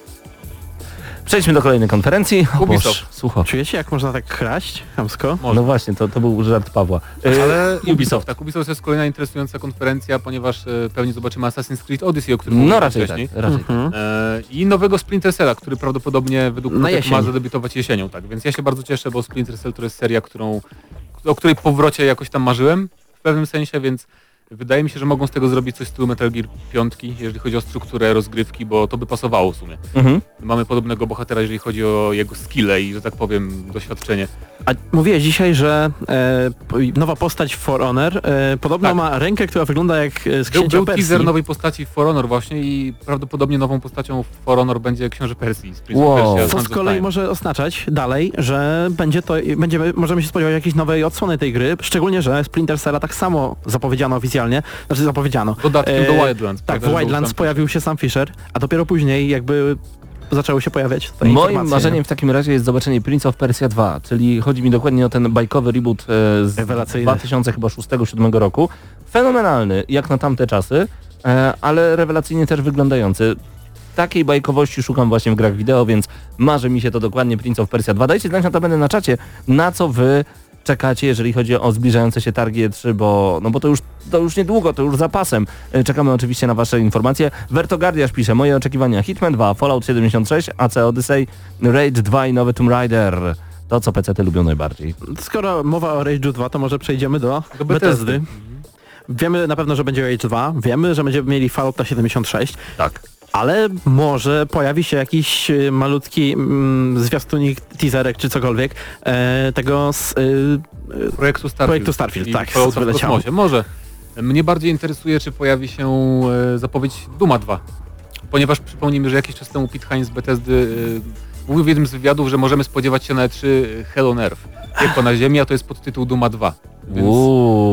Przejdźmy do kolejnej konferencji. O Ubisoft. Słucho. Czujecie, jak można tak kraść? Chamsko? Może. No właśnie, to, to był żart Pawła. Y, Ale Ubisoft. Ubisoft, tak, Ubisoft to jest kolejna interesująca konferencja, ponieważ e, pewnie zobaczymy Assassin's Creed Odyssey, o którym No raczej tak, wcześniej. raczej tak. Mhm. E, I nowego Splinter Cella, który prawdopodobnie według Na plotek ma jesień. zadebiutować jesienią, tak. Więc ja się bardzo cieszę, bo Splinter Cell to jest seria, którą, o której powrocie jakoś tam marzyłem w pewnym sensie, więc wydaje mi się, że mogą z tego zrobić coś w stylu Metal Gear 5, jeżeli chodzi o strukturę rozgrywki, bo to by pasowało w sumie. Mhm. Mamy podobnego bohatera, jeżeli chodzi o jego skille i, że tak powiem, doświadczenie. A mówiłeś dzisiaj, że e, nowa postać w For Honor e, podobno Tak. ma rękę, która wygląda jak e, z Był, księcia był Persji. teaser nowej postaci w For Honor właśnie i prawdopodobnie nową postacią w For Honor będzie książę Persji z Prince Wow. Persia. Co z kolei Time. może oznaczać dalej, że będzie to, będziemy, możemy się spodziewać jakiejś nowej odsłony tej gry, szczególnie, że Splinter Cella tak samo zapowiedziano oficjalnie, znaczy zapowiedziano. Dodatkiem E, do Wildlands. Tak, prawda, w był Wildlands pojawił się sam Fisher, a dopiero później jakby zaczęły się pojawiać te Moim marzeniem w takim razie jest zobaczenie Prince of Persia 2, czyli chodzi mi dokładnie o ten bajkowy reboot e, z Rewelacyjny. 2006-2007 roku. Fenomenalny, jak na tamte czasy, e, ale rewelacyjnie też wyglądający. Takiej bajkowości szukam właśnie w grach wideo, więc marzy mi się to dokładnie Prince of Persia 2. Dajcie znać notabene na czacie, na co wy czekacie, jeżeli chodzi o zbliżające się targi E3, bo, no bo to już, to już niedługo, to już za pasem. E, Czekamy oczywiście na wasze informacje. Vertogardiasz pisze, moje oczekiwania Hitman 2, Fallout 76, AC Odyssey, Rage 2 i nowy Tomb Raider. To, co PC-ty lubią najbardziej. Skoro mowa o Rage 2, to może przejdziemy do. Bethesdy. Wiemy na pewno, że będzie Rage 2, wiemy, że będziemy mieli Fallouta 76, Tak. Ale może pojawi się jakiś e, malutki mm, zwiastunik, teaserek czy cokolwiek e, tego z, e, Projektu Starfield. Projektu Starfield, tak, kosmosie. Może. Mnie bardziej interesuje, czy pojawi się e, zapowiedź Duma 2. Ponieważ przypomnijmy, że jakiś czas temu Pete Hines z Bethesdy e, mówił w jednym z wywiadów, że możemy spodziewać się na E3 Hell on Earth. Piekło na ziemi, a to jest podtytuł Duma 2. Więc,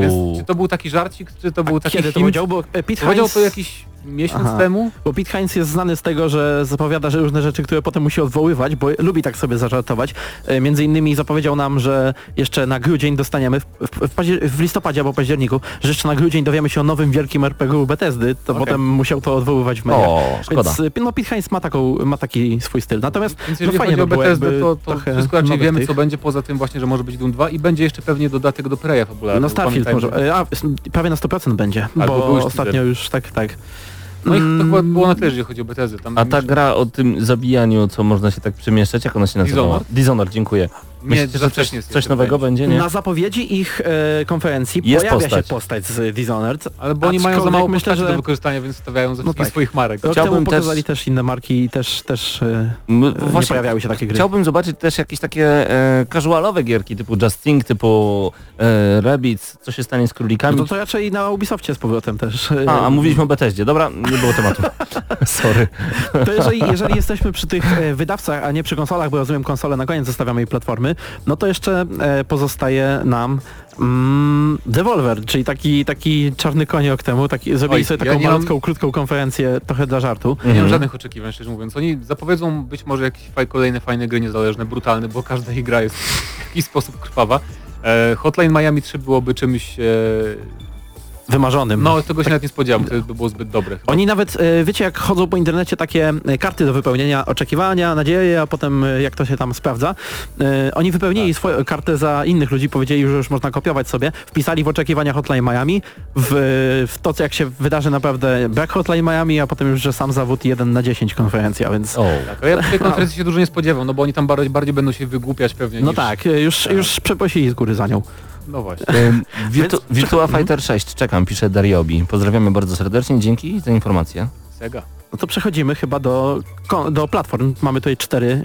więc czy to był taki żarcik, czy to był taki kiedy to powiedział, bo e, Pete Powiedział Hines, to jakiś miesiąc Aha. temu. bo Pete Hines jest znany z tego, że zapowiada że różne rzeczy, które potem musi odwoływać, bo lubi tak sobie zażartować. E, między innymi zapowiedział nam, że jeszcze na grudzień dostaniemy, w, w, w, listopadzie albo październiku, że jeszcze na grudzień dowiemy się o nowym wielkim RPG Bethesdy, to Okej. potem musiał to odwoływać w mediach. O, szkoda. Więc e, no, Pete Hines ma, taką, ma taki swój styl. Natomiast Więc no jeżeli fajnie chodzi o Bethesdę, to, to wszystko raczej wiemy, tych. co będzie, poza tym właśnie, że może być Doom 2 i będzie jeszcze pewnie dodatek do Preya fabularnego. No Starfield może, e, a, prawie na 100% będzie, Albo był bo już ostatnio już tak, tak. No i to Mm, chyba było na tyle, jeżeli chodzi o Bethesdę. Tam A ta gra o tym zabijaniu, co można się tak przemieszczać, jak ona się nazywała? Dishonored? Dishonored, dziękuję. Nie, Myślicie, za że coś, jest coś jeszcze, nowego będzie, nie? Na zapowiedzi ich e, konferencji Jest pojawia postać. się postać z Dishonored. Ale bo oni mają za mało myślę, że- do wykorzystania, więc stawiają ze No wszystkich tak. swoich marek. Rok Chciałbym temu też- pokazali też inne marki i też, też e, nie Właśnie pojawiały się takie gry. chciałbym zobaczyć też jakieś takie e, casualowe gierki typu Just Think, typu e, Rabbids, co się stanie z królikami. No to, to raczej na Ubisoftie z powrotem też. e, A, a mówiliśmy o Bethesdzie. Dobra, nie było tematu. Sorry. To jeżeli, jeżeli jesteśmy przy tych e, wydawcach, a nie przy konsolach, bo rozumiem konsole na koniec zostawiamy jej platformy, no to jeszcze e, pozostaje nam mm, Devolver, czyli taki, taki czarny koniok temu, taki, zrobili Oj, sobie ja taką mam- malutką, krótką konferencję, trochę dla żartu. Nie mam Mhm. żadnych oczekiwań, szczerze mówiąc. Oni zapowiedzą być może jakieś kolejne fajne gry niezależne, brutalne, bo każda ich gra jest w jakiś sposób krwawa. E, Hotline Miami 3 byłoby czymś... Wymarzonym. no, tego się nawet nie spodziewam, to by było zbyt dobre. chyba. Oni nawet, e, wiecie, jak chodzą po internecie takie e, karty do wypełnienia, oczekiwania, nadzieje, a potem e, jak to się tam sprawdza. Oni wypełnili Tak. swoją kartę za innych ludzi, powiedzieli, że już można kopiować sobie, wpisali w oczekiwania Hotline Miami, w, w to, co jak się wydarzy naprawdę brak Hotline Miami, a potem już, że sam zawód 1 na 10 konferencja, więc... O. Tak, a ja tej konferencji się dużo nie spodziewam, no bo oni tam bardziej, bardziej będą się wygłupiać pewnie No niż... tak, już, Tak. już przeprosili z góry za nią. No właśnie. Virtu Virtua Mhm. Fighter 6, czekam, pisze Dariobi. Pozdrawiamy bardzo serdecznie, dzięki za informację. Sega. No to przechodzimy chyba do, do platform. Mamy tutaj cztery.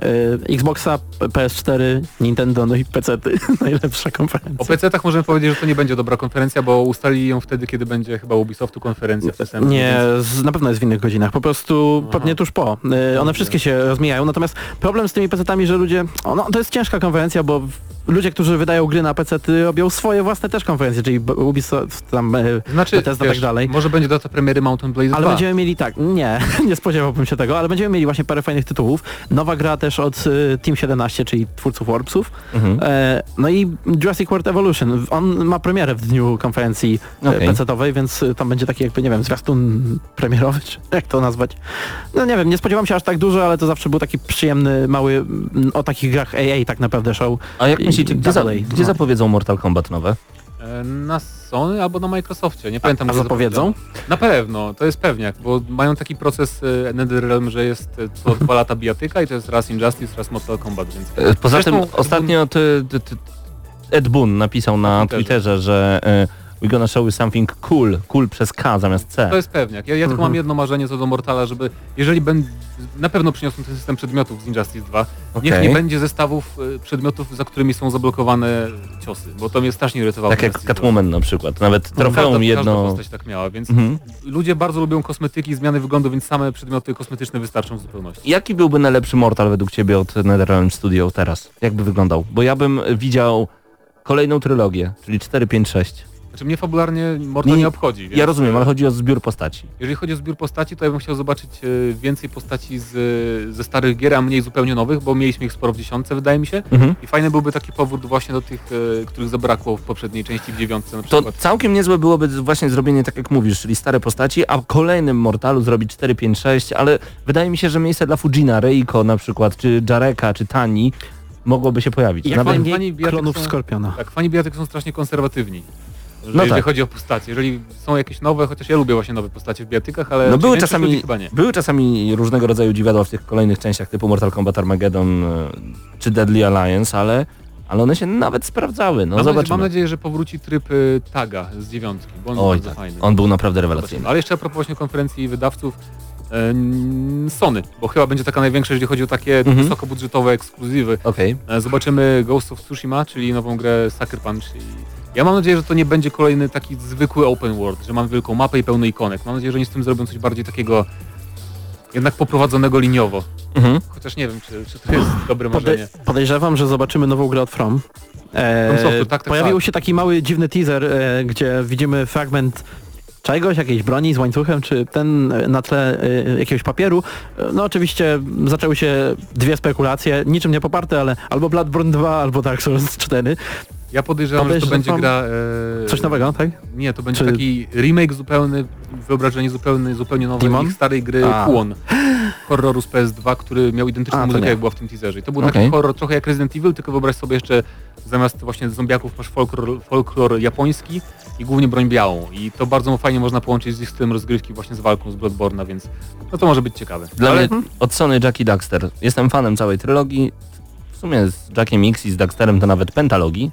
E, Xboxa, PS4, Nintendo, no i PC-ty. Najlepsza O konferencja. PC-tach możemy powiedzieć, że to nie będzie dobra konferencja, bo ustalili ją wtedy, kiedy będzie chyba Ubisoftu konferencja w TSM. Nie, z, na pewno jest w innych godzinach. Po prostu Aha. pewnie tuż po. E, one wszystkie się rozmijają. Natomiast problem z tymi PC-tami, że ludzie... O, no, to jest ciężka konferencja, bo w- ludzie, którzy wydają gry na PC-ty robią swoje własne też konferencje, czyli Ubisoft tam... E, Znaczy, Bethesda, wiesz, tak dalej. może będzie data premiery Mountain Blaze ale 2. będziemy mieli tak, nie, nie spodziewałbym się tego, ale będziemy mieli właśnie parę fajnych tytułów. Nowa gra też od e, Team 17, czyli twórców Warpsów. Mhm. E, no i Jurassic World Evolution. On ma premierę w dniu konferencji okay. PC-owej, więc tam będzie taki jakby, nie wiem, zwiastun premierowy, czy jak to nazwać. No nie wiem, nie spodziewam się aż tak dużo, ale to zawsze był taki przyjemny, mały, o takich grach AA tak naprawdę show. A jak I- gdzie, za, dalej, gdzie zapowiedzą Mortal Kombat nowe? E, Na Sony albo na Microsoftie, nie pamiętam. a gdzie zapowiedzą? Na pewno, to jest pewniak, bo mają taki proces e, NetherRealm, że jest e, co dwa lata bijatyka i to jest raz Injustice, raz Mortal Kombat, więc... Poza Zresztą tym ostatnio ty, ty, ty, Ed Boon napisał na Twitterze. Twitterze, że e, we gonna show you something cool, cool przez K zamiast C. To jest pewniak. Ja, ja tylko Mhm. mam jedno marzenie co do Mortala, żeby jeżeli będą na pewno przyniosą ten system przedmiotów z Injustice 2, niech Okej. nie będzie zestawów e, przedmiotów, za którymi są zablokowane ciosy, bo to mnie strasznie irytowało. Tak jak Injustice 2. Catwoman na przykład, nawet Każda, trofeum każda jedno... postać tak miała, więc Mhm. ludzie bardzo lubią kosmetyki, zmiany wyglądu, więc same przedmioty kosmetyczne wystarczą w zupełności. Jaki byłby najlepszy Mortal według Ciebie od NetherRealm Studio teraz? Jakby wyglądał? Bo ja bym widział kolejną trylogię, czyli 4, 5, 6. Znaczy mnie fabularnie Mortal Nie- nie, obchodzi. Więc, Ja rozumiem, e, ale chodzi o zbiór postaci. Jeżeli chodzi o zbiór postaci, to ja bym chciał zobaczyć e, więcej postaci z, ze starych gier, a mniej zupełnie nowych, bo mieliśmy ich sporo w dziesiątce, wydaje mi się. Mhm. I fajny byłby taki powrót właśnie do tych, e, których zabrakło w poprzedniej części w dziewiątce na To przykład. całkiem niezłe byłoby właśnie zrobienie tak jak mówisz, czyli stare postaci, a w kolejnym Mortalu zrobić 4, 5, 6, ale wydaje mi się, że miejsce dla Fujina, Reiko na przykład, czy Jareka, czy Tani mogłoby się pojawić. Jak Nawet... fani bijatyk klonów są- Skorpiona. Tak, fani bijatyk są strasznie konserwatywni. Że No jeżeli tak. chodzi o postacie. Jeżeli są jakieś nowe, chociaż ja lubię właśnie nowe postacie w bijatykach, ale No były czasami, chyba nie. były czasami różnego rodzaju dziwadła w tych kolejnych częściach typu Mortal Kombat Armageddon e, czy Deadly Alliance, ale, ale one się nawet sprawdzały. No mam, nadzieję, zobaczymy. mam nadzieję, że powróci tryb y, taga z dziewiątki, bo on był Oj, bardzo tak. fajny. On był naprawdę Zobaczymy. rewelacyjny. Ale jeszcze a propos właśnie konferencji wydawców Sony, bo chyba będzie taka największa, jeżeli chodzi o takie Mhm. wysokobudżetowe ekskluzywy. Okej. E, Zobaczymy Ghost of Tsushima, czyli nową grę Sucker Punch. I ja mam nadzieję, że to nie będzie kolejny taki zwykły open world, że mamy wielką mapę i pełno ikonek. Mam nadzieję, że oni z tym zrobią coś bardziej takiego jednak poprowadzonego liniowo. Mhm. Chociaż nie wiem, czy, czy to jest dobre Pode marzenie. podejrzewam, że zobaczymy nową grę od From. E, From Software, tak, tak, pojawił tak. się taki mały dziwny teaser, e, gdzie widzimy fragment czegoś, jakiejś broni z łańcuchem, czy ten e, na tle e, jakiegoś papieru. E, No oczywiście zaczęły się dwie spekulacje, niczym nie poparte, ale albo Bloodborne 2, albo Dark Souls 4. Ja podejrzewam, że to będzie gra... E, Coś nowego, tak? Nie, to będzie Czy- taki remake zupełny, wyobrażenie zupełny, zupełnie nowe Demon? ich starej gry A. Kuon. Horroru z PS2, który miał identyczną A, muzykę nie. jak była w tym teaserze. I to był Okej. taki horror trochę jak Resident Evil, tylko wyobraź sobie jeszcze zamiast właśnie zombiaków masz folklor, folklor japoński i głównie broń białą. I to bardzo fajnie można połączyć z ich stylem rozgrywki właśnie z walką z Bloodborne'a, więc no to może być ciekawe. Dla Ale mnie od Sony Jackie Daxter. Jestem fanem całej trylogii. sumie z Jackiem X i z Daxterem to nawet pentalogii.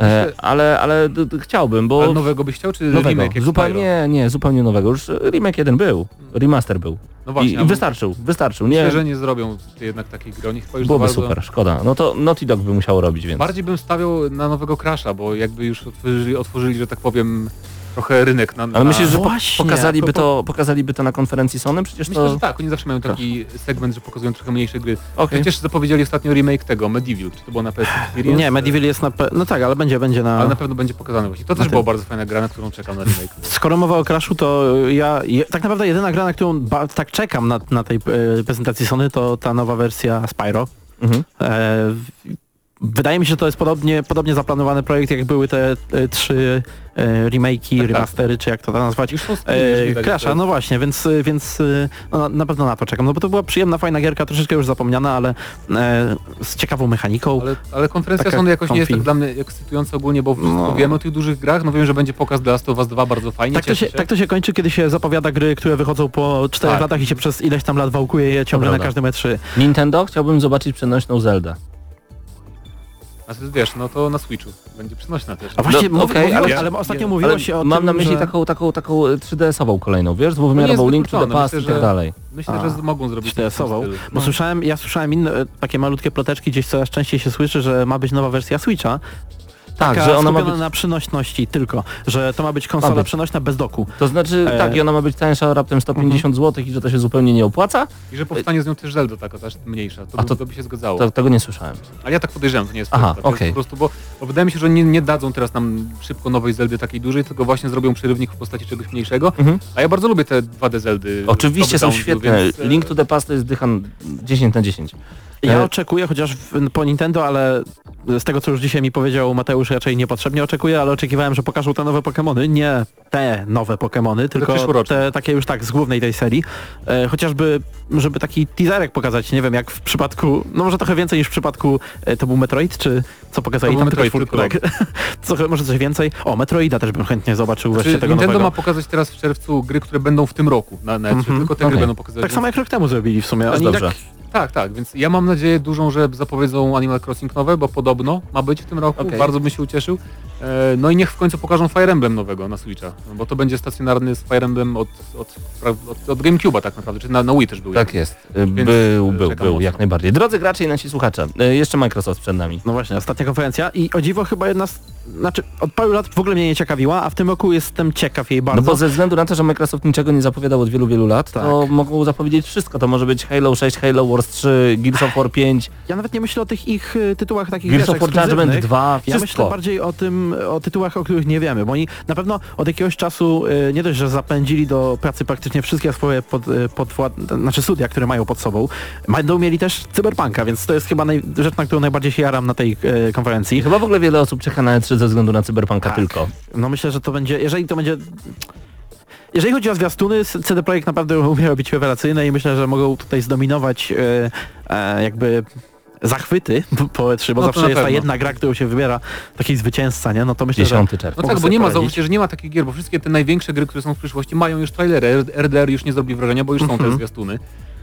E, ale ale d, d, chciałbym, bo... Ale nowego byś chciał, czy nowego. remake Zupełnie, nie, zupełnie nowego. Już remake jeden był, remaster był. No I, właśnie, i a wystarczył, wystarczył. Nie, Myślę, że nie zrobią jednak takiej gry. Oni chyba już byłoby bardzo... super, szkoda. No to Naughty Dog by musiało robić, więc... Bardziej bym stawiał na nowego Crasha, bo jakby już otworzyli, otworzyli że tak powiem, trochę rynek na... Ale na... myślisz, że po, Właśnie, pokazaliby, to, pokazaliby to na konferencji Sony? Przecież Myślę, to... że tak, oni zawsze mają taki segment, że pokazują trochę mniejsze gry. Okej. Przecież zapowiedzieli ostatnio remake tego, Medieval, czy to było na PS Experience? Nie, Medieval jest na... Pe- no tak, ale będzie, będzie na... Ale na pewno będzie pokazane właśnie. To też była bardzo fajna gra, na którą czekam na remake. Skoro mowa o Crashu, to ja, je, tak naprawdę jedyna gra, na którą ba, tak czekam na, na tej e, prezentacji Sony, to ta nowa wersja Spyro. Mhm. E, wydaje mi się, że to jest podobnie, podobnie zaplanowany projekt, jak były te e, trzy e, remake'i, Tak, tak. remastery, czy jak to tam nazwać. E, Crasha, no właśnie, więc, więc e, no, na- na pewno na to czekam, no bo to była przyjemna, fajna gierka, troszeczkę już zapomniana, ale e, z ciekawą mechaniką. Ale, ale konferencja Taka Sony jakoś nie jest comfy. tak dla mnie ekscytująca ogólnie, bo wszystko No. wiemy o tych dużych grach. No wiem, że będzie pokaz The Last of Us 2 bardzo fajnie, Tak to, cieszę się, tak to się kończy, kiedy się zapowiada gry, które wychodzą po 4 Tak. latach i się przez ileś tam lat wałkuje je ciągle na prawda. każdym E E3. Nintendo chciałbym zobaczyć przenośną Zeldę. A ty wiesz, no to na Switchu. Będzie przynośna też. A właśnie, No, mówiło, ale- ale, ostatnio nie, mówiło Ale się o mam tym, na myśli że... taką, taką, taką 3DS-ową kolejną, wiesz? Dwuwymiarową Link to the Past myślę, i tak że- dalej. Myślę, A, że mogą zrobić coś w tym 4DS-ową. stylu. Bo słyszałem, ja słyszałem inne, e, takie malutkie ploteczki, gdzieś coraz częściej się słyszy, że ma być nowa wersja Switcha. Tak, taka że ona ma być... na przynośności tylko, że to ma być konsola Ma być. przenośna bez doku. To znaczy, E, tak, i ona ma być tańsza raptem 150 zł i że to się zupełnie nie opłaca? I że powstanie z nią też Zelda taka też mniejsza. To, A by, to- to by się zgadzało. To, tego nie słyszałem. Ale ja tak podejrzewam, to nie jest Aha. To okej. Po prostu, bo, bo wydaje mi się, że nie, nie dadzą teraz nam szybko nowej Zeldy takiej dużej, tylko właśnie zrobią przerywnik w postaci czegoś mniejszego. Mhm. A ja bardzo lubię te 2D Zeldy. Oczywiście są świetne. więc, e, Link to the Past to jest dychan 10 na 10. Ja E, oczekuję, chociaż w, po Nintendo, ale z tego co już dzisiaj mi powiedział Mateusz, raczej niepotrzebnie oczekuję, ale oczekiwałem, że pokażą te nowe Pokémony, nie te nowe Pokémony, tylko te takie już tak z głównej tej serii. E, chociażby, żeby taki teaserek pokazać, nie wiem, jak w przypadku, no może trochę więcej niż w przypadku, e, to był Metroid, czy co pokazali tam tylko Metroid, czwórkę, tak. Trochę, może coś więcej. O, Metroida też bym chętnie zobaczył Znaczy, wreszcie tego Nintendo nowego. ma pokazać teraz w czerwcu gry, które będą w tym roku na, E3, Mhm, tylko te okej. gry będą pokazywać. Tak samo jak rok temu zrobili w sumie. Oni dobrze. tak, Tak, tak, więc ja mam nadzieję dużą, że zapowiedzą Animal Crossing nowe, bo podobno ma być w tym roku, Okej. bardzo bym się ucieszył. E, No i niech w końcu pokażą Fire Emblem nowego na Switcha, no bo to będzie stacjonarny z Fire Emblem od, od, od, od GameCube'a tak naprawdę, czy na, na Wii też był. Tak jest. E, Więc, Był, e, był, był, mocno. jak najbardziej. Drodzy gracze i nasi słuchacze, jeszcze Microsoft przed nami. No właśnie, ostatnia konferencja i o dziwo chyba jedna z... Znaczy, od paru lat w ogóle mnie nie ciekawiła, a w tym roku jestem ciekaw jej No bardzo. bo ze względu na to, że Microsoft niczego nie zapowiadał od wielu, wielu lat, to Tak. mogą zapowiedzieć wszystko. To może być Halo 6, Halo Wars 3, Gears of War 5, Ja nawet nie myślę o tych ich y, tytułach takich Gears wiesz, of War Judgment ekskluzywnych. 2, Ja wszystko. myślę bardziej o tym, o tytułach, o których nie wiemy, bo oni na pewno od jakiegoś czasu y, nie dość, że zapędzili do pracy praktycznie wszystkie swoje pod, y, podwład... znaczy studia, które mają pod sobą, będą mieli też Cyberpunka, więc to jest chyba naj... rzecz, na którą najbardziej się jaram na tej I konferencji. chyba w ogóle wiele osób czeka na E3 ze względu na Cyberpunka Tak. tylko. No myślę, że to będzie, jeżeli to będzie... Jeżeli chodzi o zwiastuny, CD Projekt naprawdę umie być rewelacyjne i myślę, że mogą tutaj zdominować e, e, jakby zachwyty po E3, bo No zawsze jest ta jedna gra, którą się wybiera, taki zwycięzca, nie? No to myślę, że 10 czerwca. No tak, bo nie ma, zauważcie, że nie ma takich gier, bo wszystkie te największe gry, które są w przyszłości mają już trailery, RDR już nie zrobi wrażenia, bo już są Mhm. te zwiastuny.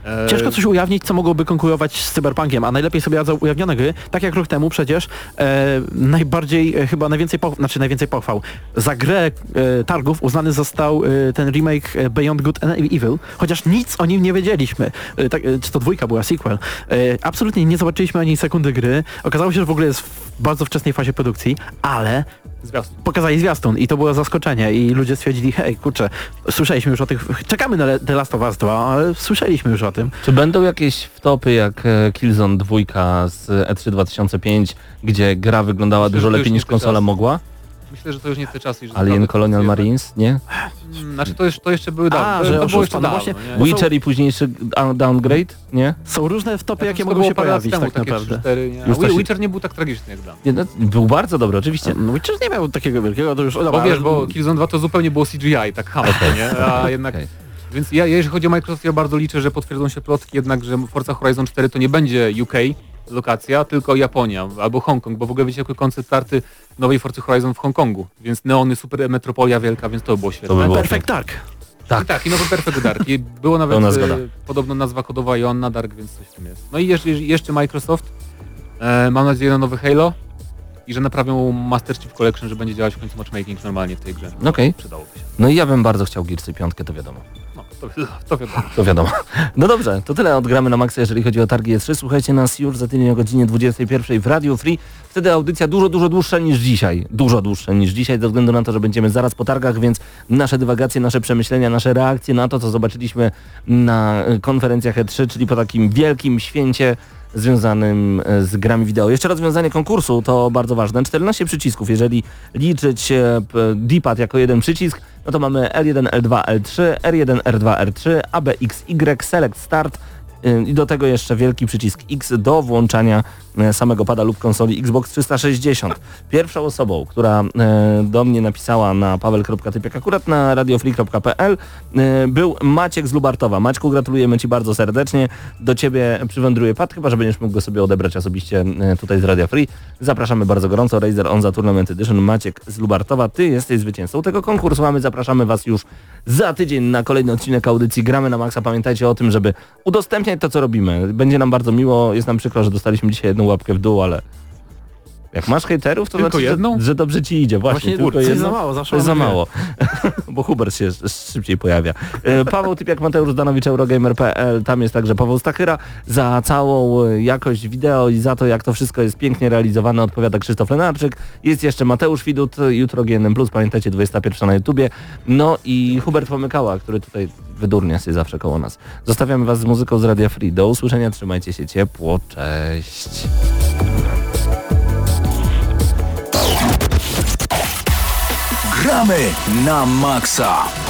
E, Ciężko coś ujawnić, co mogłoby konkurować z Cyberpunkiem, a najlepiej sobie radzą ujawnione gry, tak jak rok temu przecież e, najbardziej, e, chyba najwięcej, poch- znaczy najwięcej pochwał. Za grę e, targów uznany został e, ten remake e, Beyond Good and Evil, chociaż nic o nim nie wiedzieliśmy. Tak, czy to dwójka była, sequel. Absolutnie nie zobaczyliśmy ani sekundy gry. Okazało się, że w ogóle jest w bardzo wczesnej fazie produkcji, ale Zwiastun. pokazali zwiastun i to było zaskoczenie i ludzie stwierdzili, hej, kurczę, słyszeliśmy już o tych, czekamy na The Last of Us 2, ale słyszeliśmy już o tym. Czy będą jakieś wtopy jak e, Killzone 2 z E E3 2005, gdzie gra wyglądała Myślę, dużo lepiej niż konsola mogła? Myślę, że to już nie te czasy. Że Alien Colonial. Marines, nie? Mm, Znaczy to, już, to jeszcze były A, dawno. że to, to było jeszcze no dawno? To są- Witcher i późniejszy down- downgrade? Nie? Są różne wtopy, Ja jakie to mogą się pojawić temu, tak naprawdę. 3-4, nie? Już to się- Witcher nie był tak tragiczny jak dla mnie. no, był bardzo dobry, oczywiście. No Witcher nie miał takiego wielkiego, to już... Dobra, Bo wiesz, bo Killzone 2 to zupełnie było CGI, tak hamsko, nie? A jednak... Okej. Więc ja, jeżeli chodzi o Microsoft, ja bardzo liczę, że potwierdzą się plotki jednak, że Forza Horizon 4 to nie będzie UK lokacja, tylko Japonia albo Hongkong, bo w ogóle wiecie, jaki koncept starty nowej Forza Horizon w Hongkongu. Więc neony, super metropolia wielka, więc to by było świetne. To by było Perfect Dark. Tak. I tak, i nowy Perfect Dark. I było nawet zgoda. podobno nazwa kodowa Joanna Dark, więc coś w tym jest. No i jeszcze, jeszcze Microsoft. E, mam nadzieję na nowy Halo i że naprawią Master Chief Collection, że będzie działać w końcu matchmaking normalnie w tej grze. Okej. Przydałoby się. No i ja bym bardzo chciał Gearsy piątkę, to wiadomo. To, wiadomo. To wiadomo. No dobrze, to tyle odgramy na maksa, jeżeli chodzi o targi E3. Słuchajcie nas już za tydzień o godzinie 21 w Radio Free. Wtedy audycja dużo, dużo dłuższa niż dzisiaj. Dużo dłuższa niż dzisiaj, ze względu na to, że będziemy zaraz po targach, więc nasze dywagacje, nasze przemyślenia, nasze reakcje na to, co zobaczyliśmy na y, konferencjach E3, czyli po takim wielkim święcie związanym e, z grami wideo. Jeszcze rozwiązanie konkursu to bardzo ważne. 14 przycisków. Jeżeli liczyć e, D-pad jako jeden przycisk, no to mamy L1, L2, L3, R1, R2, R3, A, B, X, Y, Select, Start i do tego jeszcze wielki przycisk X do włączania samego pada lub konsoli Xbox 360. Pierwszą osobą, która e, do mnie napisała na paweł.typiak akurat na radiofree.pl e, był Maciek z Lubartowa. Maćku, gratulujemy Ci bardzo serdecznie. Do Ciebie przywędruje pad, chyba że będziesz mógł go sobie odebrać osobiście e, tutaj z Radio Free. Zapraszamy bardzo gorąco. Razer On za Tournament Edition. Maciek z Lubartowa, Ty jesteś zwycięzcą tego konkursu, a my zapraszamy Was już za tydzień na kolejny odcinek audycji Gramy na Maxa. Pamiętajcie o tym, żeby udostępniać to, co robimy. Będzie nam bardzo miło. Jest nam przykro, że dostaliśmy dzisiaj jedną łapkę w dół, ale jak masz hejterów, to Tylko znaczy, jedną? Że, że dobrze ci idzie. Właśnie, Właśnie tylko jest jedną. za mało, zawsze jest za mało. Bo Hubert się sz- szybciej pojawia. E, Paweł Typiak, Mateusz Danowicz, Eurogamer.pl, tam jest także Paweł Stachyra. Za całą e, jakość wideo i za to, jak to wszystko jest pięknie realizowane, odpowiada Krzysztof Lenarczyk. Jest jeszcze Mateusz Widut, jutro GNM+, pamiętajcie, 21 na YouTubie. No i Hubert Pomykała, który tutaj wydurnia się zawsze koło nas. Zostawiamy Was z muzyką z Radia Free. Do usłyszenia, trzymajcie się ciepło, cześć. Gramy na maksa.